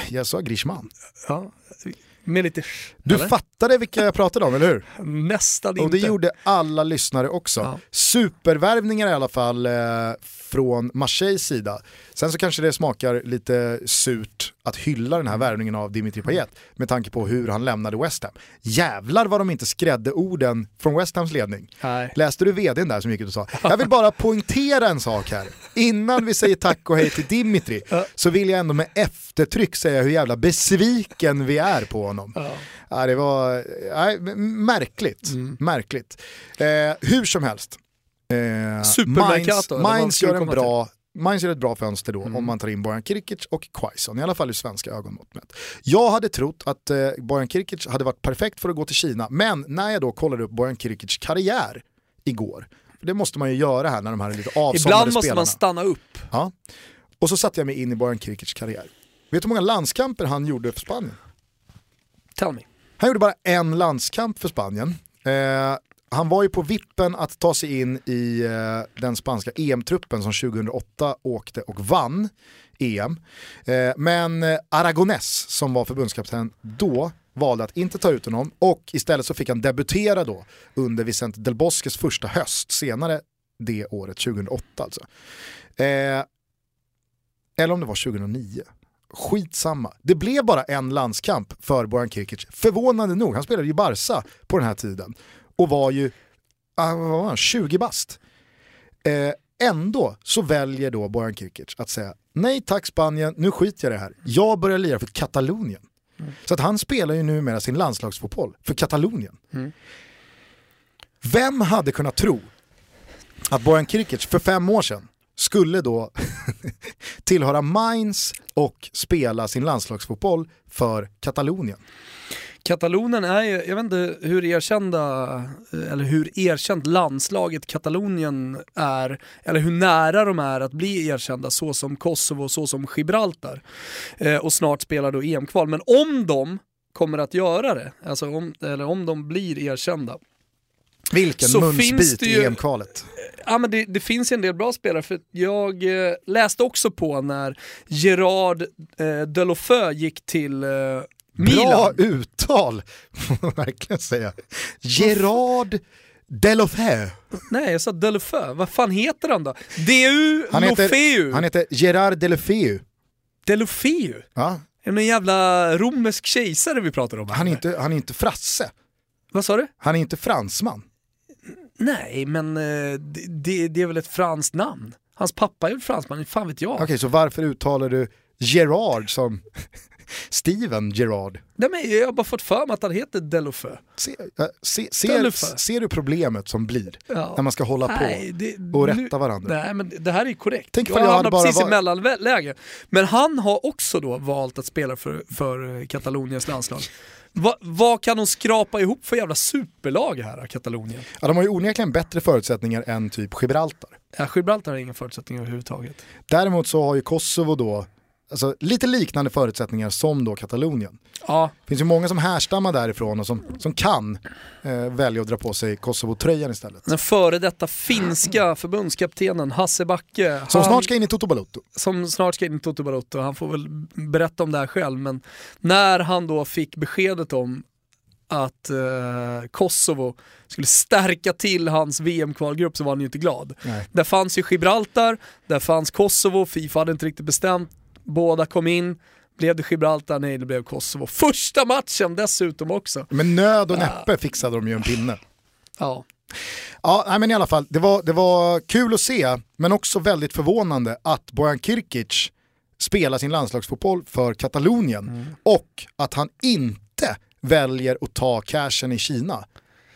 Jag sa Griezmann. Ja, lite Du eller? fattade vilka jag pratade om, eller hur? Nästan Och det inte. gjorde alla lyssnare också. Ja. Supervärvningar i alla fall eh, från Marseilles sida. Sen så kanske det smakar lite surt att hylla den här värvningen av Dimitri Payet med tanke på hur han lämnade West Ham. Jävlar vad de inte skrädde orden från West Hams ledning. Nej. Läste du vdn där som gick ut och sa, jag vill bara poängtera en sak här. Innan vi säger tack och hej till Dimitri så vill jag ändå med eftertryck säga hur jävla besviken vi är på honom. Ja, det var nej, märkligt. Mm. märkligt. Eh, hur som helst. Eh, du gör, en bra, Mainz gör ett bra fönster Mm. då om man tar in Bojan Kirkic och Quaison, i alla fall ur svenska ögonmått mätt. Jag hade trott att eh, Bojan Kirkic hade varit perfekt för att gå till Kina, men när jag då kollade upp Bojan Kirkics karriär igår, det måste man ju göra här när de här är lite avsomnade Ibland måste spelarna. man stanna upp. Ja. Och så satte jag mig in i Bojan Kirkics karriär. Vet du hur många landskamper han gjorde för Spanien? Tell me. Han gjorde bara en landskamp för Spanien. Eh, han var ju på vippen att ta sig in i eh, den spanska EM-truppen som 2008 åkte och vann EM. Eh, men Aragones, som var förbundskapten då valde att inte ta ut honom och istället så fick han debutera då under Vicente Del Bosques första höst senare det året, 2008 alltså. Eh, eller om det var 2009. Skitsamma. Det blev bara en landskamp för Bojan Kirkic. Förvånande nog, han spelade ju i Barca på den här tiden och var ju ah, var han, 20 bast. Eh, ändå så väljer då Bojan Kirkic att säga nej tack Spanien, nu skiter jag i det här. Jag börjar lira för Katalonien. Så att han spelar ju numera sin landslagsfotboll för Katalonien. Vem hade kunnat tro att Bojan Kirkic för fem år sedan skulle då tillhöra Mainz och spela sin landslagsfotboll för Katalonien. Katalonen är ju, jag vet inte hur erkända, eller hur erkänt landslaget Katalonien är, eller hur nära de är att bli erkända så som Kosovo och så som Gibraltar. Eh, och snart spelar då EM-kval. Men om de kommer att göra det, alltså om, eller om de blir erkända. Vilken Så finns munsbit i EM-kvalet. Ja, men det, det finns en del bra spelare, för jag eh, läste också på när Gerard eh, Delofeu gick till eh, Bra Milan. uttal, får man verkligen säga. Gerard Delofeu. Nej, jag sa Delofeu. Vad fan heter han då? DU Han heter, han heter Gerard Delofeu. Delofeu. Ja, Är det någon jävla romersk kejsare vi pratar om? här, han, är inte, han är inte frasse, Vad sa du? han är inte fransman. Nej, men eh, det, det, är väl ett franskt namn? Hans pappa är väl fransman, fan vet jag. Okej, så varför uttalar du Gerard som Steven Gerard? Nej, men jag har bara fått för mig att han heter Delofeu. Se, äh, se, ser, ser du problemet som blir Ja. när man ska hålla Nej, på det, och nu- rätta varandra? Nej men det här är korrekt. Tänk jag jag hamnar precis i var- mellanläge. Men han har också då valt att spela för, för eh, Kataloniens landslag. Va, vad kan de skrapa ihop för jävla superlag här, Katalonien? Ja, de har ju onekligen bättre förutsättningar än typ Gibraltar. Ja, Gibraltar har inga förutsättningar överhuvudtaget. Däremot så har ju Kosovo då alltså, lite liknande förutsättningar som då Katalonien. Ja, Det finns ju många som härstammar därifrån och som, som kan eh, välja att dra på sig Kosovo-tröjan istället. den före detta finska förbundskaptenen Hasse Backe. Som han- snart ska in i Toto Balotto. som snart ska in i Toto Balotto, han får väl berätta om det här själv, men när han då fick beskedet om att eh, Kosovo skulle stärka till hans VM-kvalgrupp så var han ju inte glad. Nej. Där fanns ju Gibraltar, där fanns Kosovo, Fifa hade inte riktigt bestämt, båda kom in, blev det Gibraltar? Nej det blev Kosovo. Första matchen dessutom också. Men nöd och näppe fixade de ju en pinne. Ja. Ja, nej, men i alla fall, det var, det var kul att se, men också väldigt förvånande att Bojan Kirkic spelar sin landslagsfotboll för Katalonien Mm. och att han inte väljer att ta cashen i Kina.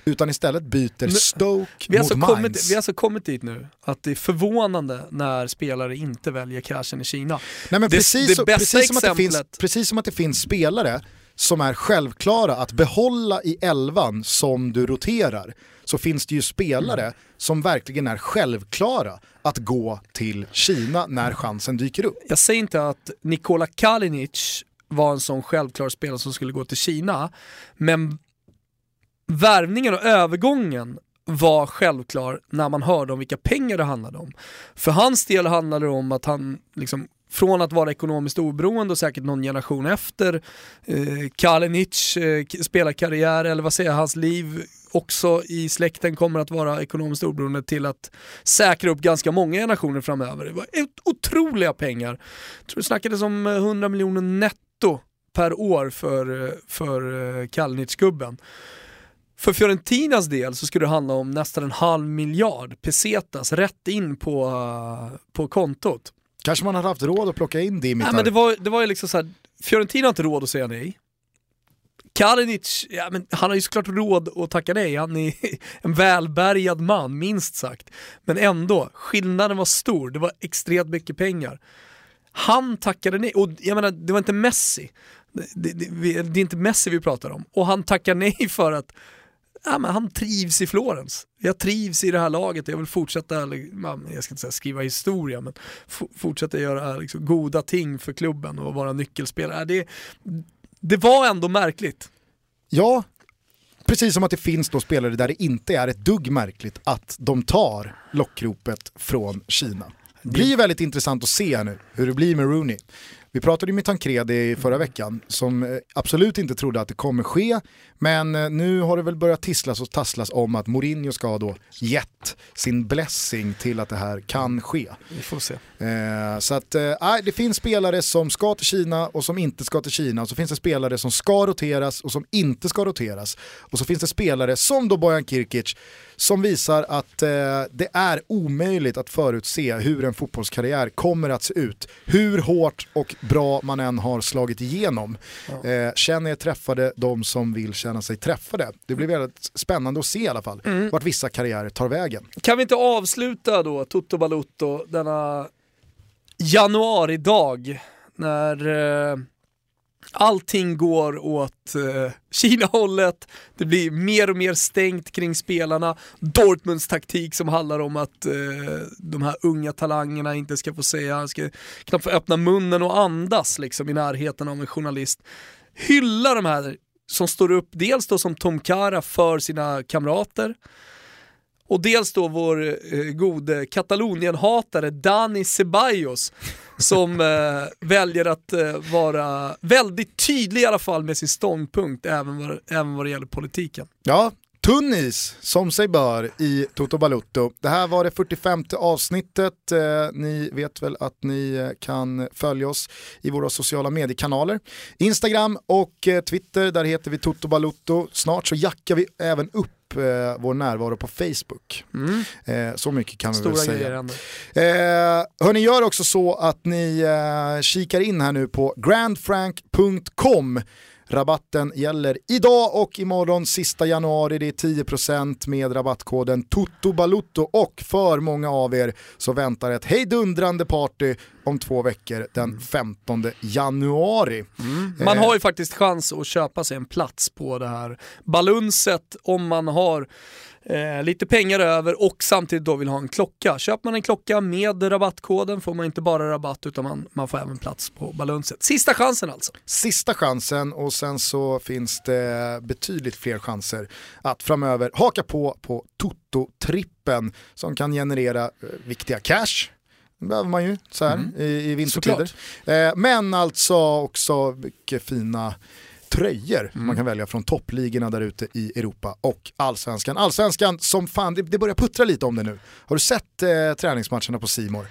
Utan istället byter Stoke Vi mot alltså kommit, Mainz. vi har alltså kommit dit nu, att det är förvånande när spelare inte väljer cashen i Kina. Nej, men Det- precis, det så- bästa precis, som att det finns, exemplet- precis som att det finns spelare som är självklara att behålla i elvan som du roterar, så finns det ju spelare Mm. som verkligen är självklara att gå till Kina när chansen dyker upp. Jag säger inte att Nikola Kalinic var en sån självklar spelare som skulle gå till Kina, men värvningen och övergången var självklar när man hörde om vilka pengar det handlade om. För hans del handlade det om att han, liksom, från att vara ekonomiskt oberoende och säkert någon generation efter eh, Kalinic eh, spelarkarriär, eller vad säger jag, hans liv också i släkten kommer att vara ekonomiskt oberoende till att säkra upp ganska många generationer framöver. Det var otroliga pengar. Jag tror det snackades om 100 eh, miljoner netto per år för, eh, för eh, Kalinic-gubben. För Fiorentinas del så skulle det handla om nästan en halv miljard pesetas rätt in på, eh, på kontot. Kanske man hade haft råd att plocka in Dimitar. Nej, men det, var, det var ju liksom så här, Fiorentina har inte råd att säga nej. Kalinic, ja, men han har ju såklart råd att tacka nej, han är en välbärgad man minst sagt. Men ändå, skillnaden var stor, det var extremt mycket pengar. Han tackade nej, och jag menar det var inte Messi. Det, det, det, det är inte Messi vi pratar om. Och han tackar nej för att ja, men han trivs i Florens. Jag trivs i det här laget, jag vill fortsätta, liksom, jag ska inte säga skriva historia, men fortsätta göra liksom, goda ting för klubben och vara nyckelspelare. Äh, det, det var ändå märkligt. Ja, precis som att det finns då spelare där det inte är ett dugg märkligt att de tar lockropet från Kina. Det blir väldigt intressant att se nu hur det blir med Rooney. Vi pratade ju med Tancredi förra veckan som eh, absolut inte trodde att det kommer ske. Men eh, nu har det väl börjat tisslas och tasslas om att Mourinho ska ha då gett sin blessing till att det här kan ske. Vi får se. Eh, så att, eh, nej, det finns spelare som ska till Kina och som inte ska till Kina. Och så finns det spelare som ska roteras och som inte ska roteras. Och så finns det spelare som då Bojan Kirkic som visar att eh, det är omöjligt att förutse hur en fotbollskarriär kommer att se ut. Hur hårt och bra man än har slagit igenom. Eh, känner er träffade de som vill känna sig träffade. Det blir väldigt spännande att se i alla fall vart vissa karriärer tar vägen. Kan vi inte avsluta då Toto Balutto denna januaridag när eh, allting går åt eh, Kina-hållet, det blir mer och mer stängt kring spelarna, Dortmunds taktik som handlar om att eh, de här unga talangerna inte ska få säga, ska knappt få öppna munnen och andas liksom i närheten av en journalist. Hylla de här som står upp dels då som Tom Kara för sina kamrater och dels då vår eh, gode Katalonienhatare Dani Ceballos som eh, väljer att eh, vara väldigt tydlig i alla fall med sin ståndpunkt även vad, även vad det gäller politiken. Ja, tunn is som sig bör i Toto Balutto. Det här var det 45 avsnittet. Eh, ni vet väl att ni eh, kan följa oss i våra sociala mediekanaler. Instagram och eh, Twitter, där heter vi Toto Balutto. Snart så jackar vi även upp eh, vår närvaro på Facebook. Eh, så mycket kan vi Stora väl grejer säga. Eh, hörni, gör också så att ni eh, kikar in här nu på grandfrank.com. Rabatten gäller idag och imorgon sista januari. Det är 10% med rabattkoden TOTOBALUTTO och för många av er så väntar ett hejdundrande party om två veckor den 15 januari. Man Eh, har ju faktiskt chans att köpa sig en plats på det här balunset om man har eh, lite pengar över och samtidigt då vill ha en klocka. Köper man en klocka med rabattkoden får man inte bara rabatt utan man, man får även plats på balunset. Sista chansen alltså. sista chansen och sen så finns det betydligt fler chanser att framöver haka på på Toto-trippen som kan generera eh, viktiga cash. Det behöver man ju så här i, i vintertider. Eh, men alltså också mycket fina tröjor man kan välja från toppligorna där ute i Europa och allsvenskan. Allsvenskan som fan, det, det börjar puttra lite om det nu. Har du sett eh, träningsmatcherna på Simor?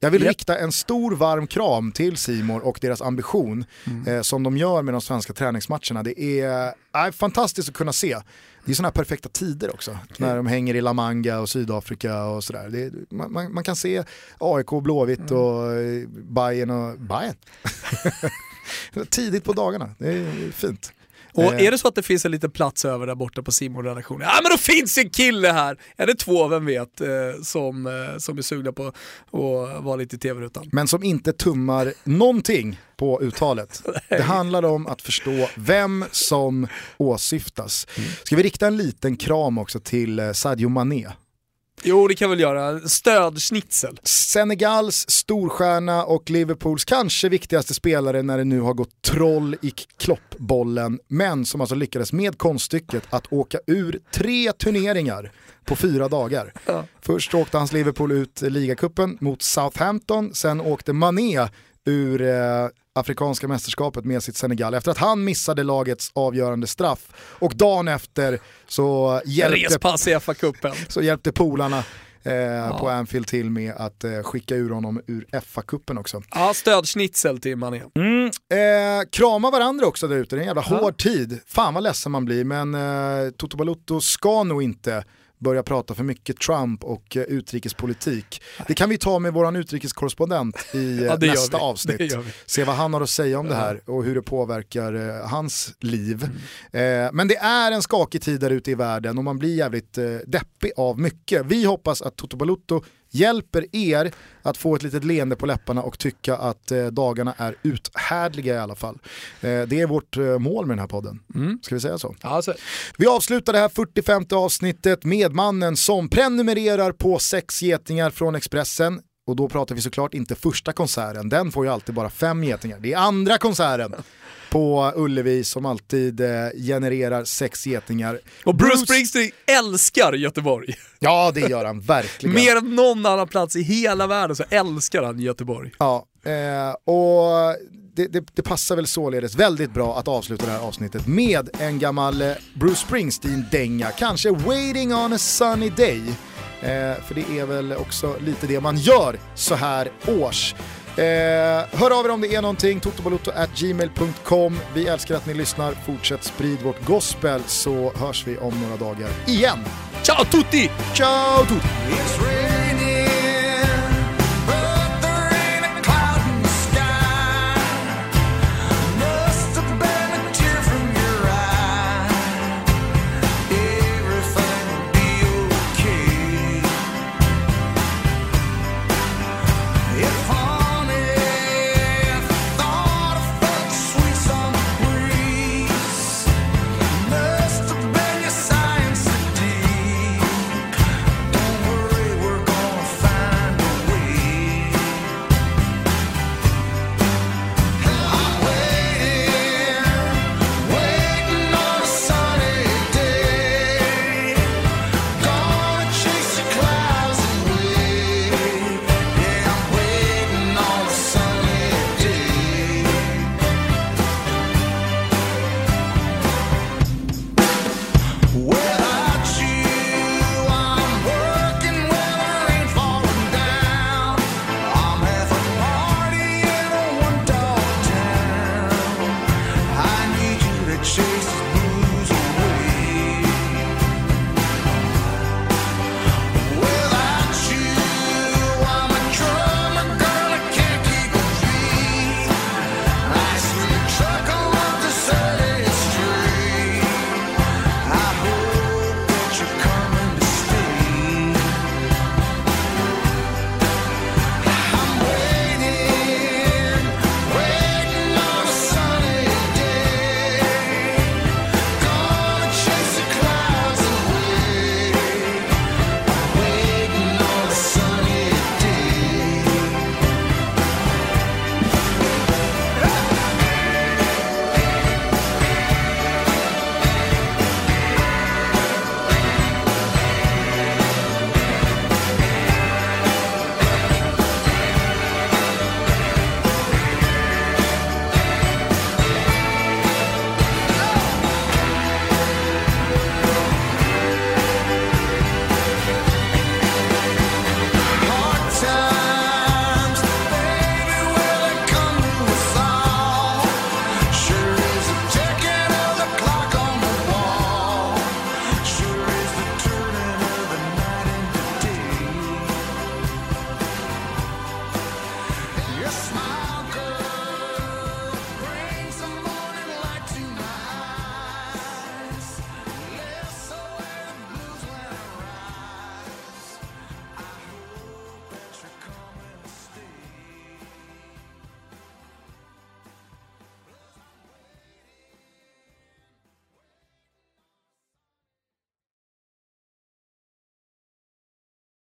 Jag vill Japp. rikta en stor varm kram till Simor och deras ambition eh, som de gör med de svenska träningsmatcherna. Det är eh, fantastiskt att kunna se. Det är sådana här perfekta tider också, när de hänger i La Manga och Sydafrika och sådär. Det, man, man, man kan se AIK, Blåvitt och eh, Bayern och Bayern. Tidigt på dagarna, det är fint. Och Eh. är det så att det finns en liten plats över där borta på simon redaktionen ja men då finns en kille här! Är det två, vem vet, eh, som, eh, som är sugna på att vara lite i tv-rutan. men som inte tummar någonting på uttalet. Det handlar om att förstå vem som åsyftas. Ska vi rikta en liten kram också till Sadio Mané? Jo det kan väl göra, stödschnitzel. Senegals storstjärna och Liverpools kanske viktigaste spelare när det nu har gått troll i kloppbollen, men som alltså lyckades med konststycket att åka ur tre turneringar på fyra dagar. Ja. Först åkte hans Liverpool ut ligacupen mot Southampton, sen åkte Mané ur eh, Afrikanska mästerskapet med sitt Senegal efter att han missade lagets avgörande straff. Och dagen efter så hjälpte så hjälpte polarna eh, på Anfield till med att eh, skicka ur honom ur FA-cupen också. Ja, stödschnitzel till Mané. Eh, krama varandra också där ute, det är en jävla hård tid. Fan vad ledsen man blir, men eh, Toto Balutto ska nog inte börja prata för mycket Trump och eh, utrikespolitik. Det kan vi ta med våran utrikeskorrespondent i eh, Ja, gör nästa avsnitt. Se vad han har att säga om det här och hur det påverkar eh, hans liv. Eh, men det är en skakig tid där ute i världen och man blir jävligt eh, deppig av mycket. Vi hoppas att Toto Balutto hjälper er att få ett litet leende på läpparna och tycka att eh, dagarna är uthärdliga i alla fall. Eh, det är vårt eh, mål med den här podden. Ska vi säga så? Ja, så. Vi avslutar det här 45 avsnittet med mannen som prenumererar på sex getingar från Expressen. Och då pratar vi såklart inte första konserten, den får ju alltid bara fem getingar. Det är andra konserten på Ullevi som alltid eh, genererar sex getingar. Och Bruce Springsteen älskar Göteborg. Ja det gör han verkligen. Mer än någon annan plats i hela världen så älskar han Göteborg. Ja, eh, och det, det, det passar väl således väldigt bra att avsluta det här avsnittet med en gammal eh, Bruce Springsteen-dänga, kanske Waiting on a sunny day. Eh, för det är väl också lite det man gör så här års. Eh, hör av er om det är någonting, totobalotto.gmail.com. Vi älskar att ni lyssnar, fortsätt sprid vårt gospel så hörs vi om några dagar igen. Ciao tutti! Ciao tutti!